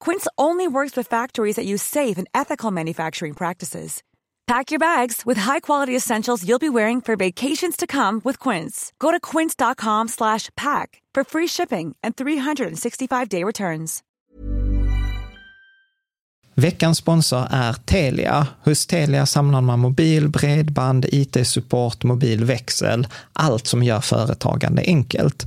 Quince only works with factories that use safe and ethical manufacturing practices. Pack your bags with high-quality essentials you'll be wearing for vacations to come with Quince. Go to quince.com/pack for free shipping and 365-day returns. Veckans sponsor är Telia. Hos Telia samlar man mobil, bredband, IT-support, mobilväxel, allt som gör företagande enkelt.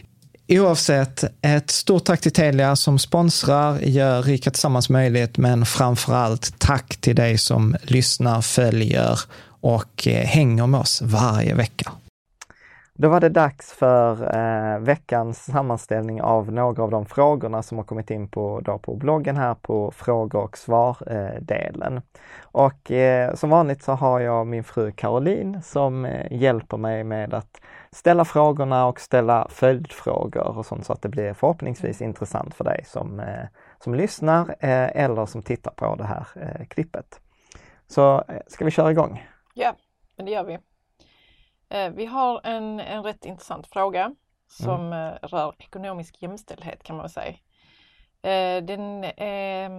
Oavsett, ett stort tack till Telia som sponsrar, gör Rika Tillsammans möjligt, men framför allt tack till dig som lyssnar, följer och eh, hänger med oss varje vecka. Då var det dags för eh, veckans sammanställning av några av de frågorna som har kommit in på, då på bloggen här på fråga och svar-delen. Eh, och eh, som vanligt så har jag min fru Caroline som eh, hjälper mig med att ställa frågorna och ställa följdfrågor och sånt så att det blir förhoppningsvis intressant för dig som, eh, som lyssnar eh, eller som tittar på det här eh, klippet. Så ska vi köra igång? Ja, men det gör vi. Vi har en, en rätt intressant fråga som mm. rör ekonomisk jämställdhet kan man säga. Den är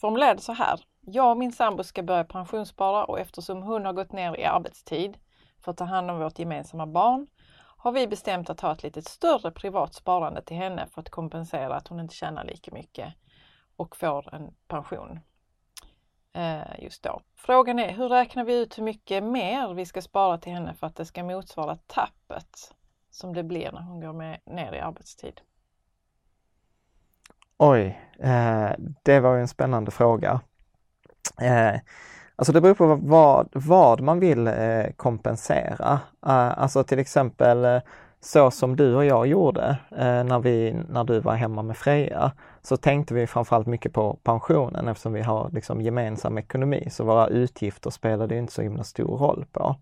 formulerad så här. Jag och min sambo ska börja pensionsspara och eftersom hon har gått ner i arbetstid för att ta hand om vårt gemensamma barn har vi bestämt att ha ett lite större privat sparande till henne för att kompensera att hon inte tjänar lika mycket och får en pension eh, just då. Frågan är hur räknar vi ut hur mycket mer vi ska spara till henne för att det ska motsvara tappet som det blir när hon går med, ner i arbetstid? Oj, eh, det var ju en spännande fråga. Eh, Alltså det beror på vad, vad man vill eh, kompensera. Uh, alltså till exempel eh, så som du och jag gjorde eh, när, vi, när du var hemma med Freja, så tänkte vi framförallt mycket på pensionen eftersom vi har liksom gemensam ekonomi, så våra utgifter spelade inte så himla stor roll på.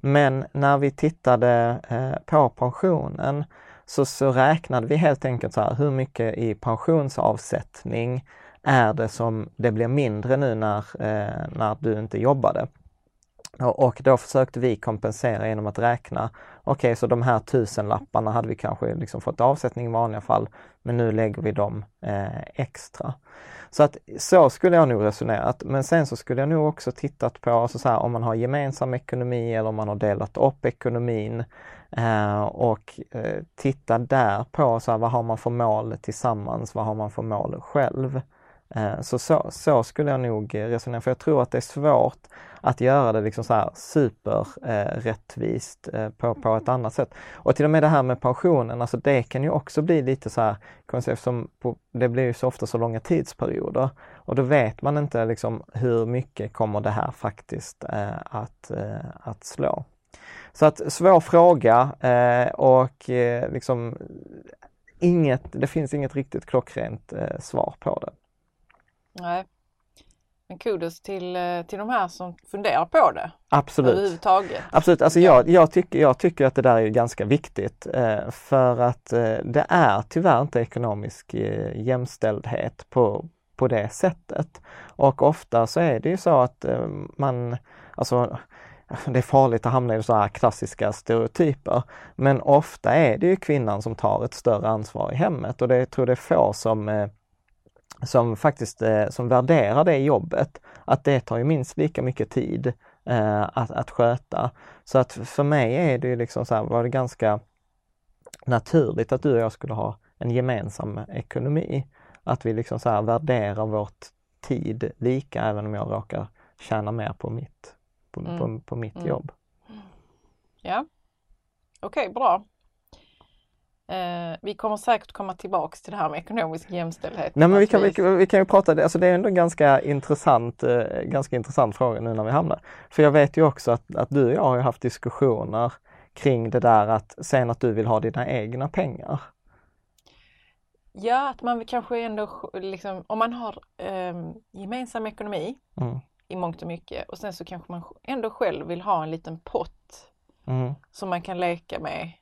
Men när vi tittade eh, på pensionen så, så räknade vi helt enkelt så här, hur mycket i pensionsavsättning är det som det blir mindre nu när, eh, när du inte jobbade. Och då försökte vi kompensera genom att räkna, okej okay, så de här tusenlapparna hade vi kanske liksom fått avsättning i vanliga fall, men nu lägger vi dem eh, extra. Så att så skulle jag nog resonerat. Men sen så skulle jag nog också tittat på alltså så här, om man har gemensam ekonomi eller om man har delat upp ekonomin. Eh, och eh, titta där på så här, vad har man för mål tillsammans, vad har man för mål själv. Eh, så, så, så, skulle jag nog resonera, för jag tror att det är svårt att göra det liksom så här superrättvist eh, eh, på, på ett annat sätt. Och till och med det här med pensionen, alltså det kan ju också bli lite så här, eftersom på, det blir ju så ofta så långa tidsperioder och då vet man inte liksom hur mycket kommer det här faktiskt eh, att, eh, att slå. Så att svår fråga eh, och eh, liksom inget, det finns inget riktigt klockrent eh, svar på det. Nej. Men kudos till, eh, till de här som funderar på det. Absolut. Överhuvudtaget. Absolut. Alltså jag, jag, tycker, jag tycker att det där är ganska viktigt eh, för att eh, det är tyvärr inte ekonomisk eh, jämställdhet på, på det sättet. Och ofta så är det ju så att man, alltså det är farligt att hamna i så här klassiska stereotyper. Men ofta är det ju kvinnan som tar ett större ansvar i hemmet och det jag tror det är få som som faktiskt eh, som värderar det jobbet, att det tar ju minst lika mycket tid eh, att, att sköta. Så att för mig är det ju liksom så här, var det ganska naturligt att du och jag skulle ha en gemensam ekonomi. Att vi liksom så här värderar vårt tid lika även om jag råkar tjäna mer på mitt, på, mm. på, på mitt mm. jobb. Ja, okej, okay, bra. Eh, vi kommer säkert komma tillbaks till det här med ekonomisk jämställdhet. Nej men vi kan, vi, vi, kan ju prata, alltså det är ändå en ganska intressant, eh, ganska intressant fråga nu när vi hamnar. För jag vet ju också att, att du och jag har haft diskussioner kring det där att sen att du vill ha dina egna pengar. Ja, att man kanske ändå, liksom, om man har eh, gemensam ekonomi mm. i mångt och mycket och sen så kanske man ändå själv vill ha en liten pott mm. som man kan leka med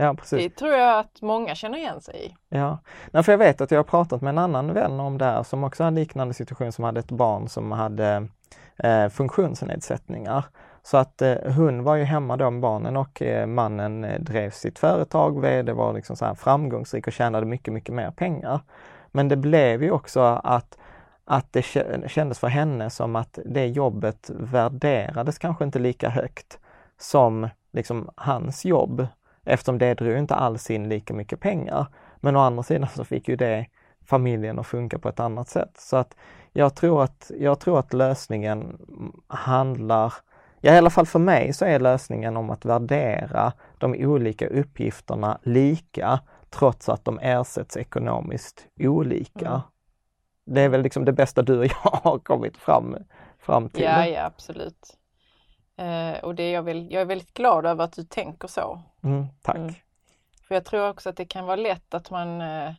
Ja, precis. Det tror jag att många känner igen sig i. Ja, Nej, för jag vet att jag har pratat med en annan vän om det här som också hade liknande situation som hade ett barn som hade eh, funktionsnedsättningar. Så att eh, hon var ju hemma då med barnen och eh, mannen eh, drev sitt företag, VD var liksom så framgångsrik och tjänade mycket, mycket mer pengar. Men det blev ju också att att det kändes för henne som att det jobbet värderades kanske inte lika högt som liksom hans jobb eftersom det drog inte alls in lika mycket pengar. Men å andra sidan så fick ju det familjen att funka på ett annat sätt. Så att jag tror att, jag tror att lösningen handlar, ja i alla fall för mig så är lösningen om att värdera de olika uppgifterna lika trots att de ersätts ekonomiskt olika. Mm. Det är väl liksom det bästa du och jag har kommit fram, fram till. Ja, ja absolut. Eh, och det är jag, väl, jag är väldigt glad över att du tänker så. Mm, tack. Mm. För jag tror också att det kan vara lätt att man eh,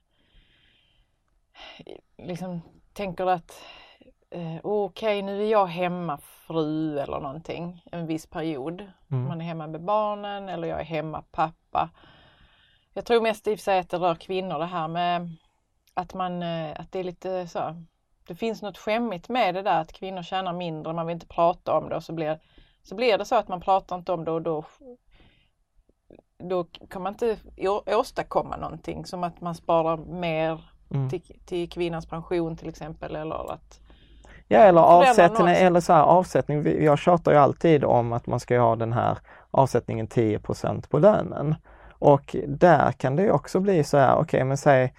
liksom tänker att eh, okej, okay, nu är jag hemmafru eller någonting en viss period. Mm. Man är hemma med barnen eller jag är hemma pappa. Jag tror mest i och för sig att det rör kvinnor det här med att man, eh, att det är lite så. Det finns något skämmigt med det där att kvinnor tjänar mindre, man vill inte prata om det och så blir så blir det så att man pratar inte om det och då, då kan man inte åstadkomma någonting som att man sparar mer mm. till, till kvinnans pension till exempel eller att Ja eller avsättning, eller så här, avsättning. Jag tjatar ju alltid om att man ska ha den här avsättningen 10% på lönen. Och där kan det också bli så här, okej okay, men säg,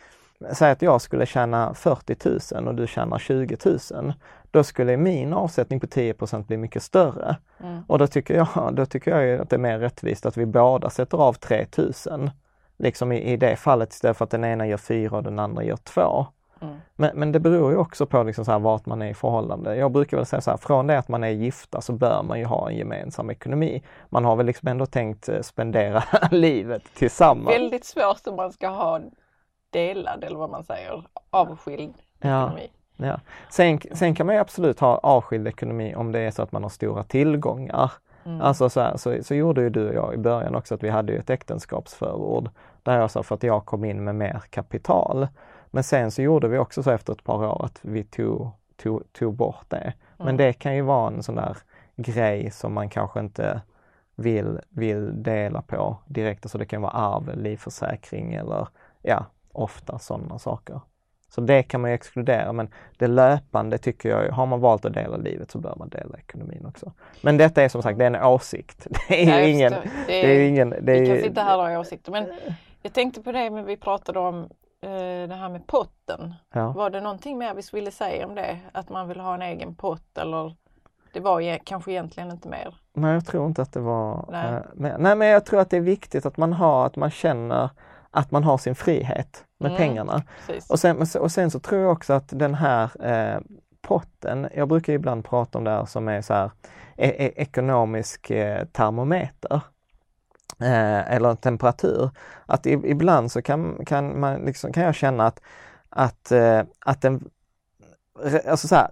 säg att jag skulle tjäna 40 000 och du tjänar 20 000 då skulle min avsättning på 10% bli mycket större. Mm. Och då tycker, jag, då tycker jag att det är mer rättvist att vi båda sätter av 3000 liksom i, i det fallet istället för att den ena gör 4 och den andra gör 2. Mm. Men, men det beror ju också på liksom så här vart man är i förhållande. Jag brukar väl säga så här, från det att man är gifta så bör man ju ha en gemensam ekonomi. Man har väl liksom ändå tänkt eh, spendera livet tillsammans. Väldigt svårt om man ska ha delad eller vad man säger, avskild ja. ekonomi. Ja. Sen, sen kan man ju absolut ha avskild ekonomi om det är så att man har stora tillgångar. Mm. Alltså så, här, så, så, gjorde ju du och jag i början också att vi hade ett äktenskapsförord där jag sa för att jag kom in med mer kapital. Men sen så gjorde vi också så efter ett par år att vi tog, tog, tog bort det. Mm. Men det kan ju vara en sån där grej som man kanske inte vill, vill dela på direkt. Alltså det kan vara arv, livförsäkring eller ja, ofta sådana saker. Så det kan man ju exkludera men det löpande tycker jag, har man valt att dela livet så bör man dela ekonomin också. Men detta är som sagt, det är en åsikt. Det är Ja, ju ingen... Det är ju ingen... Det Vi är kan sitta här och ha åsikter men jag tänkte på det men vi pratade om eh, det här med potten. ja. Var det någonting mer vi ville säga om det? Att man vill ha en egen pott eller det var e- kanske egentligen inte mer? Nej, jag tror inte att det var... Nej. eh, men, nej, men jag tror att det är viktigt att man har, att man känner att man har sin frihet med Mm. pengarna. Precis. Och sen, och sen så tror jag också att den här eh, potten, jag brukar ibland prata om det här som är så här e- e- ekonomisk eh, termometer. Eh, eller temperatur. Att i, ibland så kan, kan, man liksom, kan jag känna att, att, eh, att den, alltså så här,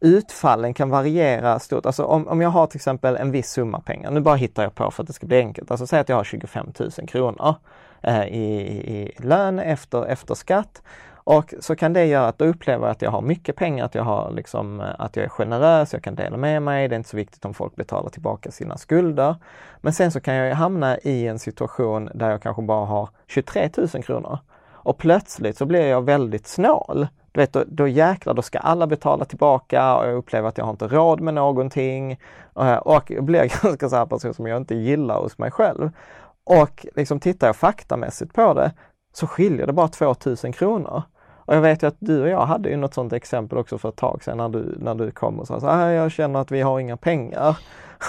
utfallen kan variera stort. Alltså om, om jag har till exempel en viss summa pengar, nu bara hittar jag på för att det ska bli enkelt. Alltså säg att jag har 25 000 kronor eh, i, i lön efter, efter skatt. Och så kan det göra att jag upplever att jag har mycket pengar, att jag, har liksom, eh, att jag är generös, jag kan dela med mig, det är inte så viktigt om folk betalar tillbaka sina skulder. Men sen så kan jag hamna i en situation där jag kanske bara har 23 000 kronor. Och plötsligt så blir jag väldigt snål. Du vet, då, då jäklar, då ska alla betala tillbaka och jag upplever att jag har inte råd med någonting. Eh, och jag blir ganska så här person som jag inte gillar hos mig själv. Och liksom tittar jag faktamässigt på det så skiljer det bara 2000 kronor. Och jag vet ju att du och jag hade ju något sånt exempel också för ett tag sedan när du, när du kom och sa så här, ah, jag känner att vi har inga pengar.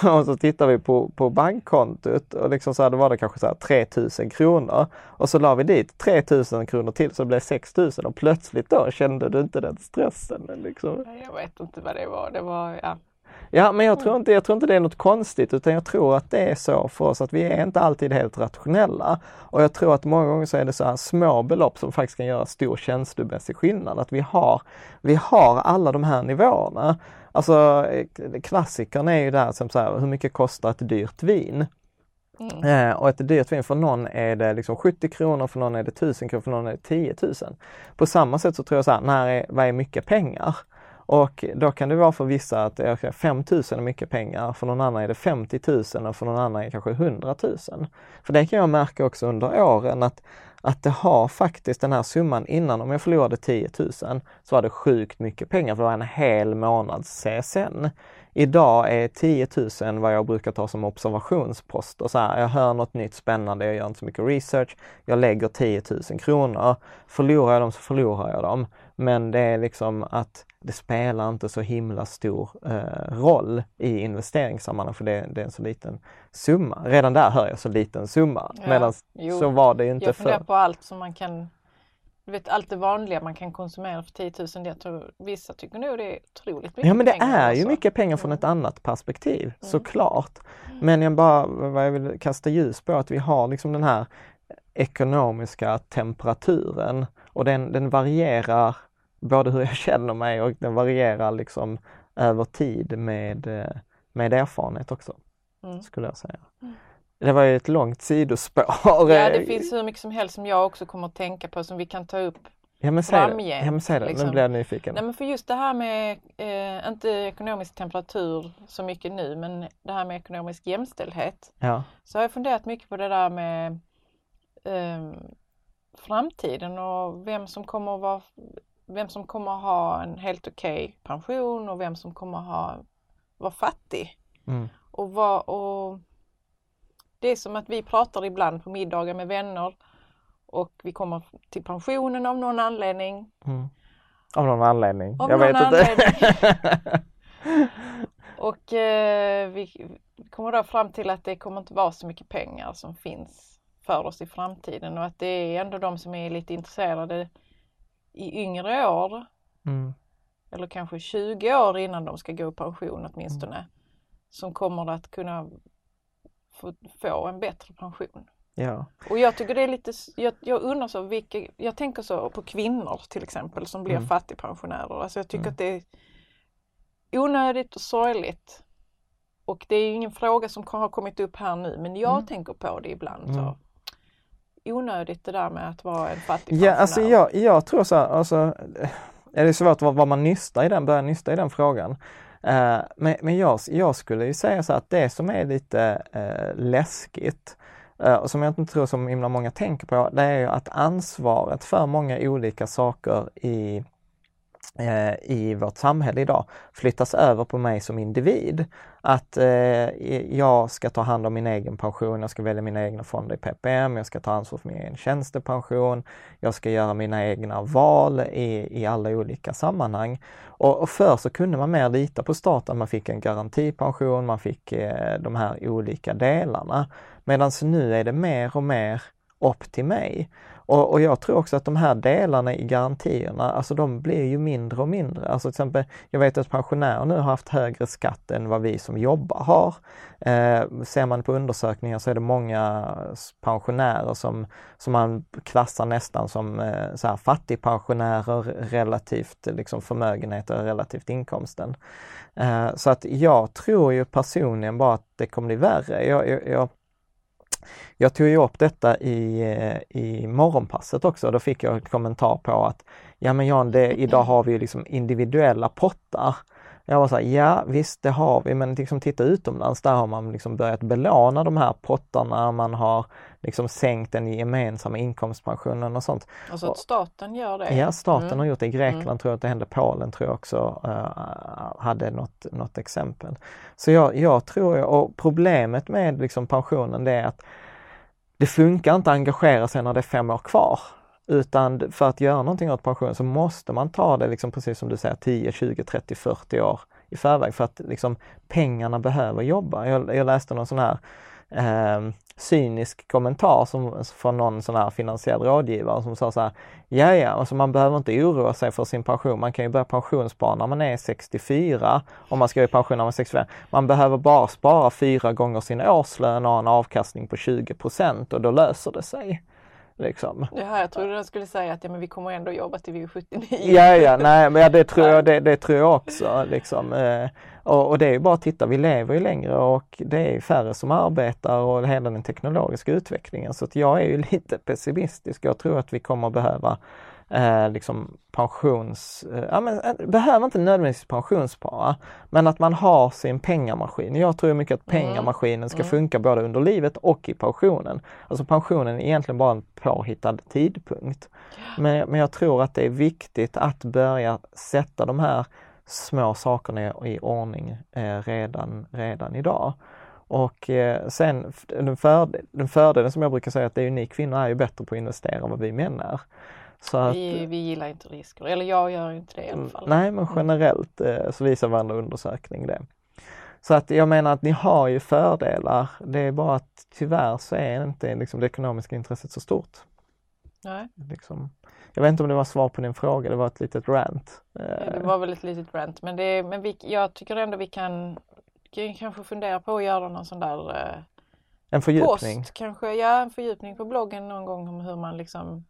Och så tittar vi på, på bankkontot och liksom så här, då var det kanske så här 3000 kronor. Och så la vi dit 3000 kronor till så det blev 6000 och plötsligt då kände du inte den stressen. Liksom. Jag vet inte vad det var. Det var ja. Ja, men jag tror, inte, jag tror inte det är något konstigt utan jag tror att det är så för oss att vi är inte alltid helt rationella. Och jag tror att många gånger så är det så här små belopp som faktiskt kan göra stor känslomässig skillnad. Att vi har, vi har alla de här nivåerna. Alltså eh, klassikern är ju där som så här, hur mycket kostar ett dyrt vin? Mm. Eh, och ett dyrt vin, för någon är det liksom 70 kronor, för någon är det 1000 kronor, för någon är det 10 000. På samma sätt så tror jag så här, när är, vad är mycket pengar? Och då kan det vara för vissa att 5 000 är mycket pengar, för någon annan är det 50 000 och för någon annan är det kanske 100 000. För det kan jag märka också under åren att, att det har faktiskt den här summan innan, om jag förlorade 10 000 så var det sjukt mycket pengar för det var en hel månads CSN. Idag är 10 000 vad jag brukar ta som observationspost. Och så här, jag hör något nytt spännande, jag gör inte så mycket research. Jag lägger 10 000 kronor. Förlorar jag dem så förlorar jag dem. Men det är liksom att det spelar inte så himla stor eh, roll i investeringssammanhang för det, det är en så liten summa. Redan där hör jag så liten summa. Ja, Medan jo. så var det ju inte Jag funderar förr. på allt som man kan du vet allt det vanliga man kan konsumera för 10 000. Jag tror, vissa tycker nog det är otroligt mycket Ja men det pengar är ju mycket pengar från ett annat perspektiv, såklart. Men jag bara, vad jag vill kasta ljus på att vi har liksom den här ekonomiska temperaturen och den, den varierar både hur jag känner mig och den varierar liksom över tid med, eh, med erfarenhet också, Mm. skulle jag säga. Det var ju ett långt sidospår. Ja, det finns hur mycket som helst som jag också kommer att tänka på som vi kan ta upp. ja, men säg det. Ja, men säg det. Nu liksom. blir jag nyfiken. Nej men för just det här med, eh, inte ekonomisk temperatur så mycket nu, men det här med ekonomisk jämställdhet. Ja. Så har jag funderat mycket på det där med eh, framtiden och vem som kommer att vara, vem som kommer ha en helt okej pension och vem som kommer ha, vara fattig. Mm. Och, vad, och det är som att vi pratar ibland på middagar med vänner och vi kommer till pensionen av någon anledning. Mm. Av någon anledning. Av jag någon vet inte. Och eh, vi kommer då fram till att det kommer inte vara så mycket pengar som finns för oss i framtiden och att det är ändå de som är lite intresserade i yngre år mm. eller kanske 20 år innan de ska gå i pension åtminstone som kommer att kunna få, få en bättre pension. Ja. Och jag tycker det är lite, jag, jag undrar så vilka, jag tänker så på kvinnor till exempel som blir Mm. fattigpensionärer. Alltså jag tycker Mm. att det är onödigt och sorgligt. Och det är ingen fråga som har kommit upp här nu men jag Mm. tänker på det ibland. Mm. Så. Onödigt det där med att vara en fattig Ja, alltså jag, jag tror så här, alltså, eh, är det svårt vad, vad man nystar i den, börjar nysta i den frågan. Eh, men men jag, jag skulle ju säga så att det som är lite eh, läskigt och som jag inte tror så himla många tänker på, det är ju att ansvaret för många olika saker i Eh, i vårt samhälle idag flyttas över på mig som individ. Att eh, jag ska ta hand om min egen pension, jag ska välja mina egna fonder i PPM, jag ska ta ansvar för min egen tjänstepension, jag ska göra mina egna val i, i alla olika sammanhang. Och, och förr så kunde man mer lita på staten, man fick en garantipension, man fick eh, de här olika delarna. Medan nu är det mer och mer upp till mig. Och, och, jag tror också att de här delarna i garantierna, alltså de blir ju mindre och mindre. Alltså till exempel, jag vet att pensionärer nu har haft högre skatt än vad vi som jobbar har. Eh, ser man på undersökningar så är det många pensionärer som, som man klassar nästan som eh, så här fattigpensionärer relativt liksom förmögenheter relativt inkomsten. Eh, så att jag tror ju personligen bara att det kommer bli värre. Jag, jag, jag jag tog ju upp detta i, eh, i morgonpasset också, då fick jag en kommentar på att ja men Jan, det, idag har vi liksom individuella pottar. Jag var så här, ja visst det har vi, men liksom titta utomlands, där har man liksom börjat belåna de här pottarna, man har liksom sänkt den gemensamma inkomstpensionen och sånt. Alltså att staten gör det? Ja, staten mm. har gjort det. I Grekland mm. tror jag att det hände, Polen tror jag också uh, hade något, något exempel. Så jag, jag tror, och problemet med liksom pensionen det är att det funkar inte att engagera sig när det är fem år kvar. Utan för att göra någonting åt pensionen så måste man ta det, liksom precis som du säger, 10, 20, 30, 40 år i förväg för att liksom, pengarna behöver jobba. Jag, jag läste någon sån här eh, cynisk kommentar som, från någon sån här finansiell rådgivare som sa så här, ja ja, alltså man behöver inte oroa sig för sin pension. Man kan ju börja pensionsspara när man är 64 om man ska i pension när man är 65. Man behöver bara spara fyra gånger sin årslön och ha en avkastning på 20% och då löser det sig. Liksom. Ja, jag trodde de skulle säga att ja, men vi kommer ändå jobba till vi är 79. Ja, ja, nej, men ja, det, tror jag, det, det tror jag också. Liksom. Eh, och, och, det är ju bara att titta, vi lever ju längre och det är färre som arbetar och hela den teknologiska utvecklingen. Så att jag är ju lite pessimistisk. Jag tror att vi kommer behöva eh, liksom pensions... Eh, ja, men, eh, behöver inte nödvändigtvis pensionsspara, men att man har sin pengamaskin. Jag tror mycket att mm. pengamaskinen ska mm. funka både under livet och i pensionen. Alltså pensionen är egentligen bara en påhittad tidpunkt. Men, men jag tror att det är viktigt att börja sätta de här små sakerna i ordning eh, redan, redan idag. Och eh, sen den, fördel, den fördelen som jag brukar säga att det är ni kvinnor är ju bättre på att investera än vad vi män är. Så att, vi, vi gillar inte risker, eller jag gör inte det i alla mm, fall. Nej men generellt eh, så visar varandra undersökning det. Så att jag menar att ni har ju fördelar, det är bara att tyvärr så är inte liksom, det ekonomiska intresset så stort. Nej. Liksom. Jag vet inte om det var svar på din fråga, det var ett litet rant. Det var väl ett litet rant men, det, men vi, jag tycker ändå vi kan, kan kanske fundera på att göra någon sån där eh, En fördjupning? Post, kanske, ja en fördjupning på bloggen någon gång om hur man liksom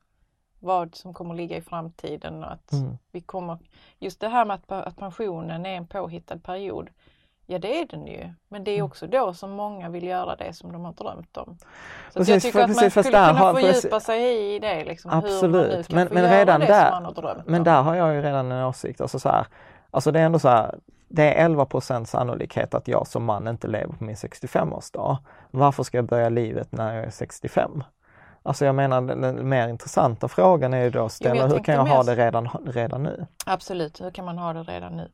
vad som kommer att ligga i framtiden och att mm. vi kommer, just det här med att, att pensionen är en påhittad period. Ja det är den ju, men det är mm. också då som många vill göra det som de har drömt om. Så precis, jag tycker att man skulle kunna har, fördjupa sig i det. Liksom, absolut, men, men redan där, men där har jag ju redan en åsikt. Alltså, så här, alltså det är ändå så här, det är 11% sannolikhet att jag som man inte lever på min 65-årsdag. Varför ska jag börja livet när jag är 65? Alltså jag menar den mer intressanta frågan är ju då ställa, jo, hur kan jag ha det redan, redan nu? Absolut, hur kan man ha det redan nu?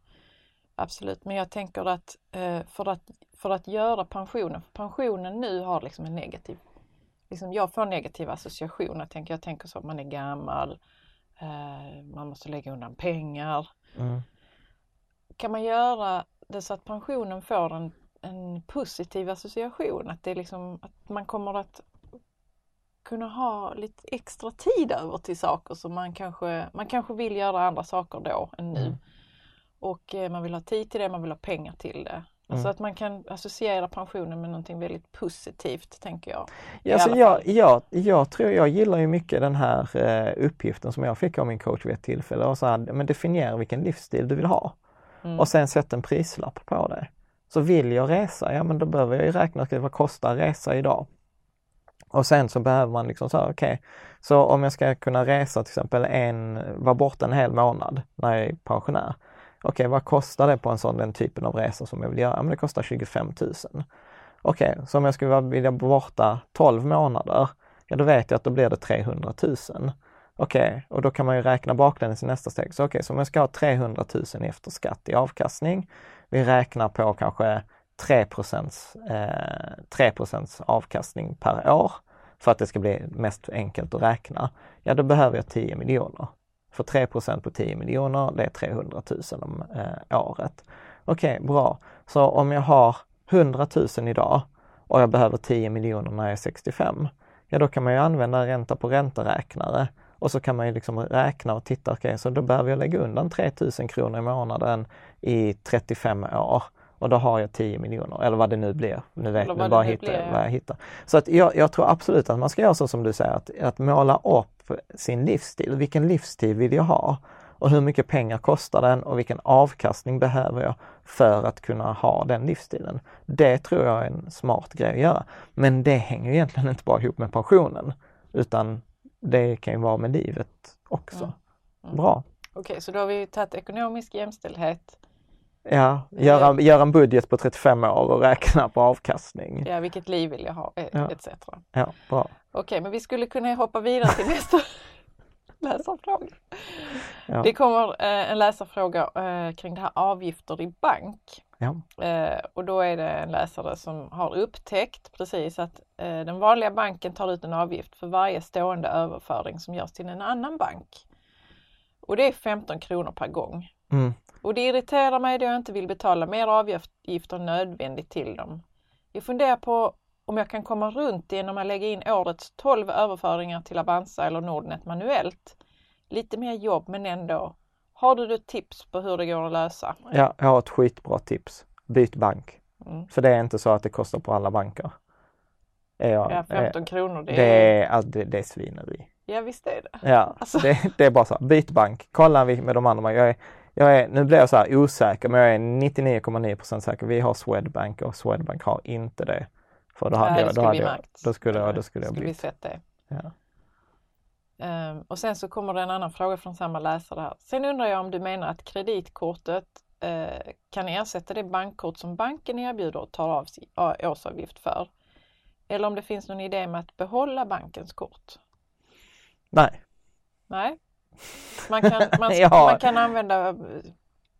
Absolut, men jag tänker att eh, för att, för att göra pensionen, pensionen nu har liksom en negativ, liksom jag får negativa associationer. Jag tänker, jag tänker så att man är gammal, eh, man måste lägga undan pengar. Mm. Kan man göra det så att pensionen får en, en positiv association? Att, det är liksom, att man kommer att kunna ha lite extra tid över till saker som man kanske, man kanske vill göra andra saker då än nu. Mm. Och eh, man vill ha tid till det, man vill ha pengar till det. Alltså mm. att man kan associera pensionen med någonting väldigt positivt, tänker jag. Ja, alltså jag, jag, jag tror, jag gillar ju mycket den här eh, uppgiften som jag fick av min coach vid ett tillfälle. Och så här, men definiera vilken livsstil du vill ha. Mm. Och sen sätt en prislapp på det. Så vill jag resa, ja men då behöver jag ju räkna ut vad kostar resa idag? Och sen så behöver man liksom så okej, okay, så om jag ska kunna resa till exempel en, vara borta en hel månad när jag är pensionär. Okej, okay, vad kostar det på en sån den typen av resa som jag vill göra? Men det kostar 25 000. Okej, så om jag skulle vilja vara borta 12 månader, ja då vet jag att då blir det 300 000. Okej, och då kan man ju räkna baklänges i nästa steg. Så okej, så om jag ska ha 300 000 efter skatt i avkastning, vi räknar på kanske 3 eh, 3 avkastning per år för att det ska bli mest enkelt att räkna. Ja, då behöver jag 10 miljoner. För 3% på 10 miljoner, det är 300 000 om eh, året. Okej, okay, bra. Så om jag har 100 000 idag och jag behöver 10 miljoner när jag är 65, ja då kan man ju använda ränta på ränta-räknare och så kan man ju liksom räkna och titta, okej, okay, så då behöver jag lägga undan 3000 kronor i månaden i 35 år och då har jag 10 miljoner eller vad det nu blir. Nu vet jag bara hittar, vad jag hittar. Så att jag, jag, tror absolut att man ska göra så som du säger, att, att måla upp sin livsstil. Vilken livsstil vill jag ha? Och hur mycket pengar kostar den och vilken avkastning behöver jag för att kunna ha den livsstilen? Det tror jag är en smart grej att göra. Men det hänger egentligen inte bara ihop med pensionen utan det kan ju vara med livet också. Mm. Mm. Bra. Okej, okay, så då har vi tagit ekonomisk jämställdhet. Ja, göra, göra en budget på 35 år och räkna på avkastning. Ja, vilket liv vill jag ha e- ja. etc. Ja, bra. Okej, men vi skulle kunna hoppa vidare till nästa läsarfråga. Ja. Det kommer eh, en läsarfråga eh, kring det här avgifter i bank. Ja. Eh, och då är det en läsare som har upptäckt precis att eh, den vanliga banken tar ut en avgift för varje stående överföring som görs till en annan bank. Och det är 15 kronor per gång. Mm. Och det irriterar mig då jag inte vill betala mer avgifter än nödvändigt till dem. Jag funderar på om jag kan komma runt genom att lägga in årets 12 överföringar till Avanza eller Nordnet manuellt. Lite mer jobb men ändå. Har du ett tips på hur det går att lösa? Ja, jag har ett skitbra tips. Byt bank. Mm. För det är inte så att det kostar på alla banker. Jag, ja, 15 är, kronor. Det är, det är, alltså, det, det är svineri. Ja, visst är det. Ja, alltså. det, det, är bara så. Byt bank. Kolla med de andra. Jag är, jag är, nu blir jag så här osäker, men jag är 99,9% säker. Vi har Swedbank och Swedbank har inte det. För då hade Nej, jag, då hade jag, då skulle jag, då skulle jag skulle vi sett det. Ja. Um, och sen så kommer det en annan fråga från samma läsare här. Sen undrar jag om du menar att kreditkortet uh, kan ersätta det bankkort som banken erbjuder och tar av uh, årsavgift för? Eller om det finns någon idé med att behålla bankens kort? Nej. Nej. Man kan, man, ja. man kan använda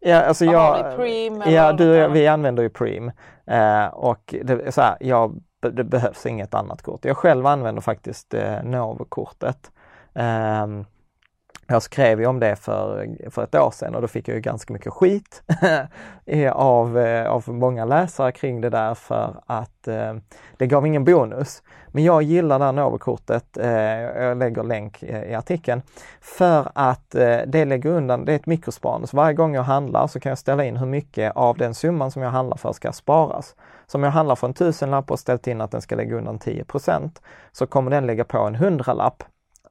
Ja, alltså jag, Preem, ja du, vi använder ju Preem eh, och det, så här, jag, det behövs inget annat kort. Jag själv använder faktiskt eh, Novo-kortet. Eh, jag skrev ju om det för, för ett år sedan och då fick jag ju ganska mycket skit av, eh, av många läsare kring det där för att eh, det gav ingen bonus. Men jag gillar det här Novo-kortet, eh, jag lägger länk eh, i artikeln, för att eh, det lägger undan, det är ett mikrosparande. Så varje gång jag handlar så kan jag ställa in hur mycket av den summan som jag handlar för ska sparas. Så om jag handlar för en tusenlapp och ställt in att den ska lägga undan 10% så kommer den lägga på en hundralapp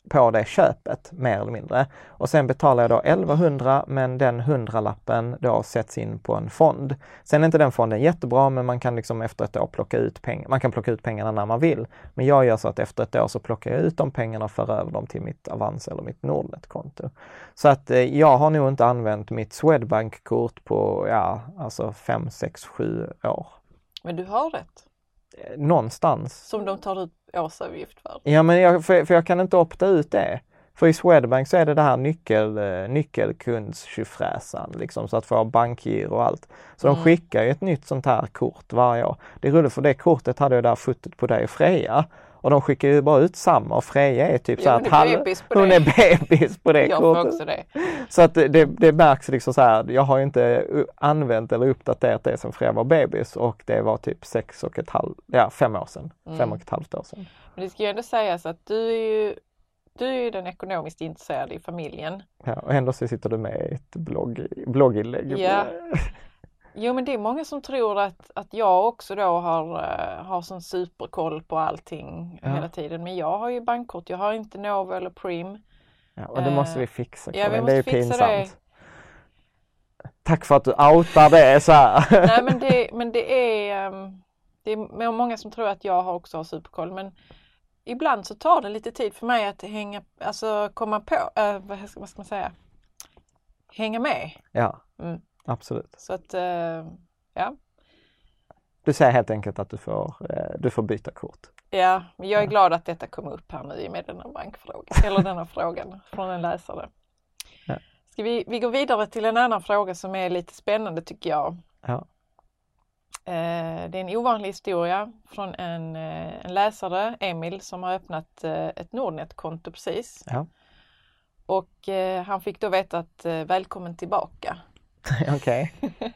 på det köpet mer eller mindre. Och sen betalar jag då 1100 men den hundralappen då sätts in på en fond. Sen är inte den fonden jättebra men man kan liksom efter ett år plocka ut pengar. Man kan plocka ut pengarna när man vill. Men jag gör så att efter ett år så plockar jag ut de pengarna och för över dem till mitt Avanza eller mitt Nordnet-konto. Så att eh, jag har nog inte använt mitt Swedbank-kort på ja, alltså 5, 6, 7 år. Men du har rätt? Eh, någonstans. Som de tar ut årsavgift för. Ja, men jag, för, för jag kan inte opta ut det. För i Swedbank så är det det här nyckel, eh, nyckelkundstjofräsan liksom så att få bankgiro och allt. Så mm. de skickar ju ett nytt sånt här kort varje år. Det är roligt för det kortet hade jag där fotot på dig och Freja. Och de skickar ju bara ut samma och Freja är typ jo, så att hon är bebis på det. är bebis på det jag kortet. Det. Så att det, det märks liksom så här, jag har inte använt eller uppdaterat det sen Freja var bebis och det var typ sex och ett halvt, ja fem år sedan, mm. fem och ett halvt år sedan. Men det ska ju ändå sägas att du är ju du är ju den ekonomiskt intresserade i familjen. Ja, och ändå så sitter du med i ett blogg, blogginlägg. Ja. Jo men det är många som tror att, att jag också då har, uh, har sån superkoll på allting ja. hela tiden. Men jag har ju bankkort, jag har inte Novo eller Prim. Ja, och det uh, måste vi fixa Ja, vi måste det är fixa pinsamt. Det. Tack för att du outar det så här. Nej men det, men det är um, det är många som tror att jag också har superkoll men ibland så tar det lite tid för mig att hänga, alltså komma på, ska, vad ska man säga, hänga med. Ja, mm. Absolut. Så att, uh, ja. Du säger helt enkelt att du får, eh, du får byta kort. Ja, men jag är glad att detta kom upp här nu i och med denna bankfråga, eller denna frågan från en läsare. Ja. Ska vi, vi går vidare till en annan fråga som är lite spännande tycker jag. Ja. Eh, det är en ovanlig historia från en, eh, en läsare, Emil, som har öppnat eh, ett Nordnet-konto precis. Ja. Och eh, han fick då veta att eh, välkommen tillbaka. Okej.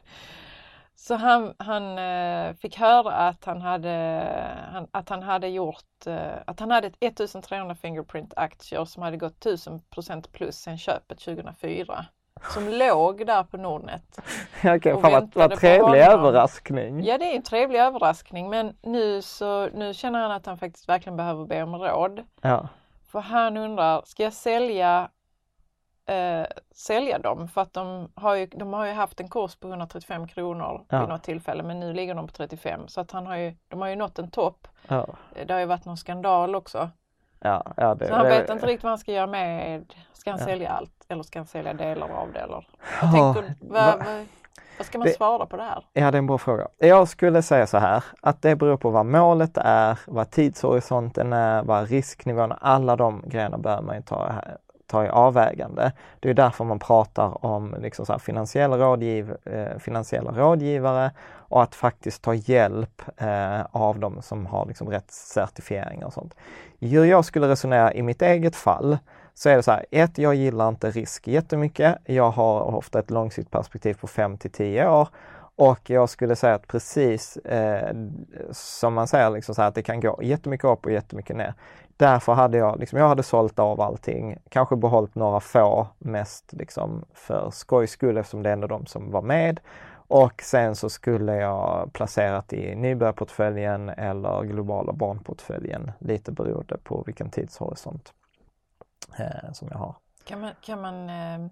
Så han, han eh, fick höra att han hade, att han hade gjort, eh, att han hade ett 1300 Fingerprint-aktier som hade gått 1000% plus sen köpet 2004. Som låg där på Nordnet. Okej, fan vad, vad trevlig överraskning. Ja, det är en trevlig överraskning men nu så nu känner han att han faktiskt verkligen behöver be om råd. Ja. För han undrar, ska jag sälja, eh, sälja dem? För att de har, ju, de har ju haft en kurs på 135 kronor Ja. vid något tillfälle men nu ligger de på 35 så att han har ju, de har ju nått en topp. Ja. Det har ju varit någon skandal också. Ja, ja, det, Så han det, vet inte riktigt vad han ska göra med, ska han Ja. sälja allt eller ska han sälja delar av det eller? Ja, Jag tänker, vad, va- vad, ska man Det- svara på det här? Ja, det är en bra fråga. Jag skulle säga så här, att det beror på vad målet är, vad tidshorisonten är, vad risknivån är. Alla de grejerna bör man ju ta, ta i avvägande. Det är därför man pratar om liksom så här finansiella, rådgiv, eh, finansiella rådgivare och att faktiskt ta hjälp eh, av dem som har liksom rätt certifieringar och sånt. Hur jag skulle resonera i mitt eget fall så är det så här, ett, jag gillar inte risk jättemycket. Jag har ofta ett långsiktigt perspektiv på 5 till 10 år och jag skulle säga att precis eh, som man säger, liksom så här, att det kan gå jättemycket upp och jättemycket ner. Därför hade jag, liksom, jag hade sålt av allting, kanske behållit några få mest liksom för skojs skull eftersom det är ändå de som var med. Och sen så skulle jag placerat i nybörjarportföljen eller globala barnportföljen, lite beroende på vilken tidshorisont eh, som jag har. Kan man, kan man eh,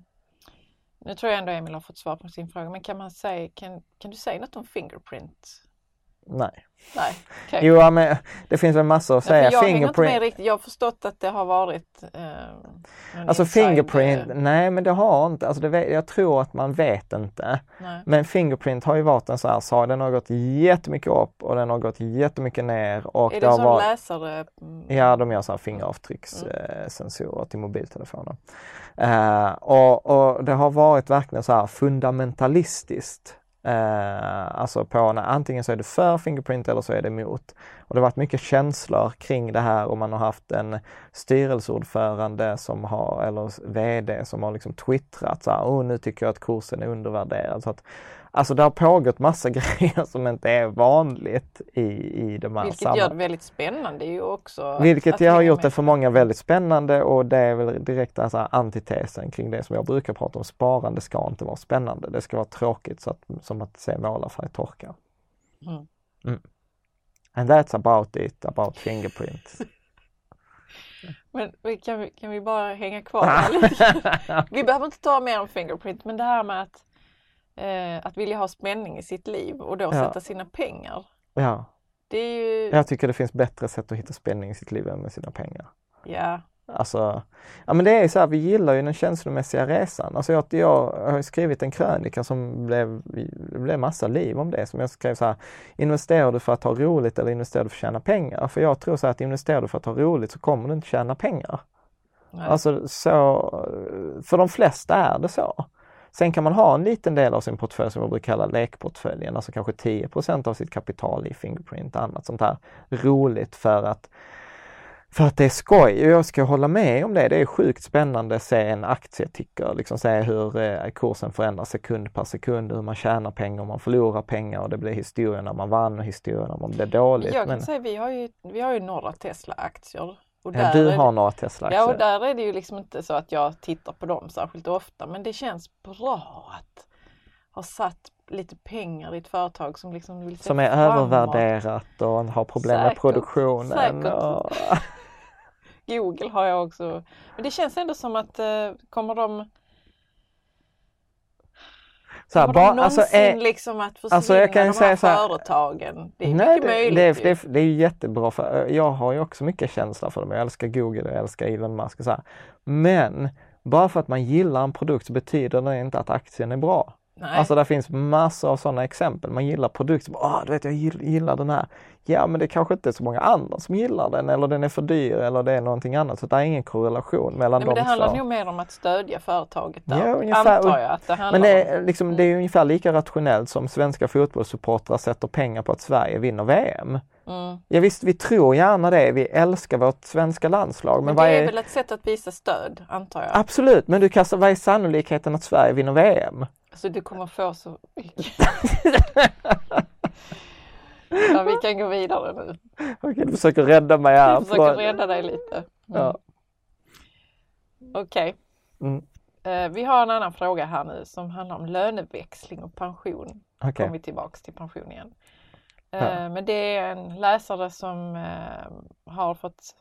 nu tror jag ändå Emil har fått svar på sin fråga, men kan man säga, kan, kan du säga något om Fingerprint? Nej. Nej, okej. Jo, men det finns väl massor att Ja, för säga. jag hänger inte med Fingerprint. riktigt. Jag har förstått att det har varit eh, Alltså inside, Fingerprint, eh, nej men det har inte, alltså det jag tror att man vet inte. nej. Men Fingerprint har ju varit en sån här sak, den har gått jättemycket upp och den har gått jättemycket ner och Är det det har sån varit läsare? mm, Ja, de gör så här fingeravtryckssensorer till mobiltelefoner. Eh, och, och det har varit verkligen så här fundamentalistiskt. Eh, alltså på när antingen så är du för Fingerprint eller så är det emot. Och det har varit mycket känslor kring det här och man har haft en styrelseordförande som har, eller VD som har liksom twittrat så här, oh, nu tycker jag att kursen är undervärderad. Så att, alltså det har pågått massa grejer som inte är vanligt i, i de här Vilket sammanhangen. gör det väldigt spännande ju också. Vilket att jag har gjort det för många väldigt spännande och det är väl direkt alltså antitesen kring det som jag brukar prata om. Sparande ska inte vara spännande. Det ska vara tråkigt så att, som att se målarfärg torka. Mm. Mm. And that's about it, about fingerprint. Men kan vi, kan vi bara hänga kvar? Vi behöver inte ta mer om Fingerprint, men det här med att, eh, att vilja ha spänning i sitt liv och då Ja. sätta sina pengar. ja, Det är ju, jag tycker det finns bättre sätt att hitta spänning i sitt liv än med sina pengar. ja, Alltså, ja men det är så här, vi gillar ju den känslomässiga resan. Alltså jag, jag har skrivit en krönika som blev, det blev massa liv om det. Som jag skrev så här, investerar du för att ha roligt eller investerar du för att tjäna pengar? För jag tror så här att investerar du för att ha roligt så kommer du inte tjäna pengar. nej. Alltså så, för de flesta är det så. Sen kan man ha en liten del av sin portfölj som jag brukar kalla lekportföljen, alltså kanske 10% av sitt kapital i Fingerprint och annat sånt här roligt för att för att det är skoj och jag ska hålla med om det. Det är sjukt spännande att se en aktieticker, liksom se hur eh, kursen förändras sekund per sekund, hur man tjänar pengar och man förlorar pengar och det blir historier när man vann och historier när man blev dåligt. jag kan Men, säga vi har ju, vi har ju några Tesla-aktier. Och ja, där du har det, några Tesla-aktier. Ja, och där är det ju liksom inte så att jag tittar på dem särskilt ofta, men det känns bra att ha satt lite pengar i ett företag som liksom vill Som är framåt. övervärderat och har problem med Säkert, produktionen. säkert. Och... Google har jag också. Men det känns ändå som att eh, kommer de, Så här, bara, de alltså, någonsin är, liksom att försvinna alltså, jag kan de här säga här- företagen? Det är nej, mycket det, möjligt det, det, är- det är jättebra för jag har ju också mycket känsla för dem. Jag älskar Google och jag älskar Elon Musk och så här. Men bara för att man gillar en produkt så betyder det inte att aktien är bra. Nej. Alltså det finns massor av sådana exempel. Man gillar produkter, ah, du vet jag gillar den här. Ja men det kanske inte är så många andra som gillar den eller den är för dyr eller det är någonting annat. Så det är ingen korrelation mellan Nej, men de det handlar två. nog mer om att stödja företaget där. Ja, ungefär. Antar jag att det Men det är, liksom, det är ungefär lika rationellt som svenska fotbollssupportrar sätter pengar på att Sverige vinner VM. Mm. Ja visst, vi tror gärna det. Vi älskar vårt svenska landslag. Men, Men det är är... väl ett sätt att visa stöd, antar jag. Absolut, men du kastar, vad är sannolikheten att Sverige vinner VM? Så du kommer få så mycket. ja, vi kan gå vidare nu. Okej, du försöker rädda mig här. Jag försöker rädda dig lite. Mm. Ja. Okej. Mm. Eh, vi har en annan fråga här nu som handlar om löneväxling och pension. Okej. Kommer vi tillbaks till pension igen. Eh, Ja. Men det är en läsare som eh, har fått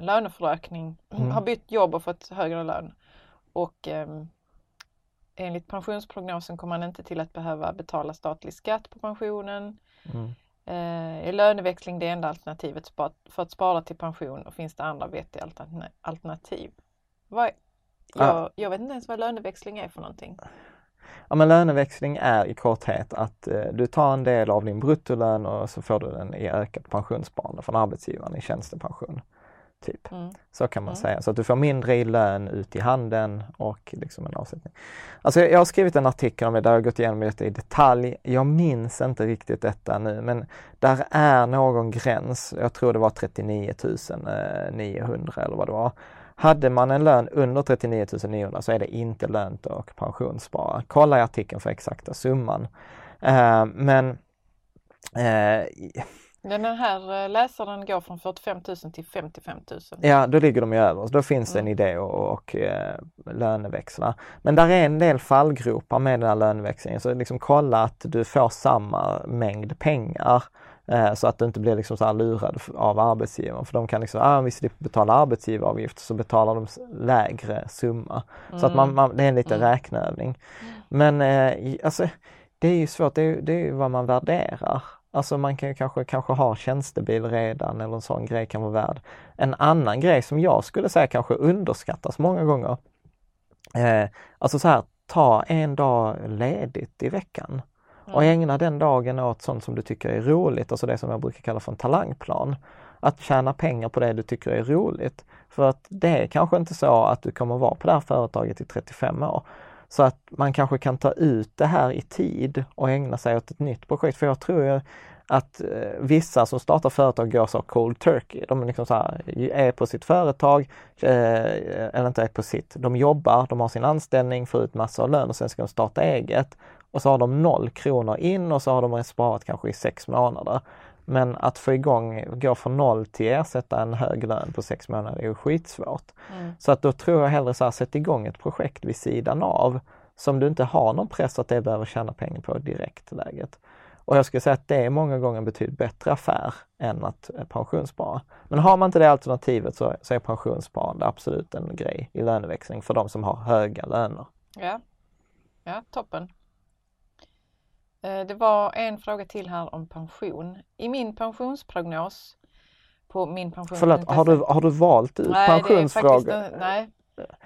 löneförökning, Mm. har bytt jobb och fått högre lön. Och ehm, enligt pensionsprognosen kommer man inte till att behöva betala statlig skatt på pensionen. Mm. Eh, är löneväxling det enda alternativet för att spara till pension och finns det andra vettiga altern- alternativ? Vad, jag, jag vet inte ens vad löneväxling är för någonting. Ja, men löneväxling är i korthet att eh, du tar en del av din bruttolön och så får du den i ökat pensionssparande från arbetsgivaren i tjänstepension. Typ. Mm. Så kan man Mm. säga. Så att du får mindre i lön ut i handen och liksom en avsättning. Alltså jag har skrivit en artikel om det där jag har gått igenom detta i detalj. Jag minns inte riktigt detta nu men där är någon gräns, jag tror det var 39 900 eller vad det var. Hade man en lön under 39 900 så är det inte lönt att pensionsspara. Kolla i artikeln för exakta summan. Eh, men eh, Den här eh, läsaren går från 45 000 till 55 000. Ja, då ligger de ju över. Då finns det en Mm. idé att och, eh, löneväxla. Men där är en del fallgropar med den här löneväxlingen. Så liksom kolla att du får samma mängd pengar. Eh, så att du inte blir liksom så lurad av arbetsgivaren. För de kan liksom, ah, om vi slipper betala arbetsgivaravgift så betalar de lägre summa. Så att man, man, det är en liten Mm. räkneövning. Men eh, alltså, det är ju svårt, det är, det är ju vad man värderar. Alltså man kan kanske, kanske ha tjänstebil redan eller en sån grej kan vara värd. En annan grej som jag skulle säga kanske underskattas många gånger. Eh, alltså så här, ta en dag ledigt i veckan och Mm. ägna den dagen åt sånt som du tycker är roligt, alltså det som jag brukar kalla för en talangplan. Att tjäna pengar på det du tycker är roligt. För att det är kanske inte så att du kommer vara på det här företaget i 35 år. Så att man kanske kan ta ut det här i tid och ägna sig åt ett nytt projekt. För jag tror ju att eh, vissa som startar företag går så cold turkey. De är liksom så här, är på sitt företag, eh, eller inte är på sitt, de jobbar, de har sin anställning, får ut massor av lön och sen ska de starta eget. Och så har de noll kronor in och så har de sparat kanske i sex månader. Men att få igång, gå från noll till ersätta en hög lön på sex månader är ju skitsvårt. Mm. Så att då tror jag hellre så här, sätt igång ett projekt vid sidan av som du inte har någon press att det behöver tjäna pengar på direkt läget. Och jag skulle säga att det är många gånger en betydligt bättre affär än att eh, pensionsspara. Men har man inte det alternativet så, så är pensionssparande absolut en grej i löneväxling för de som har höga löner. Ja. ja, toppen. Eh, Det var en fråga till här om pension. I min pensionsprognos på min pension. Förlåt, har du, har du valt ut Nej, det pensionsfrågor? faktiskt, nej.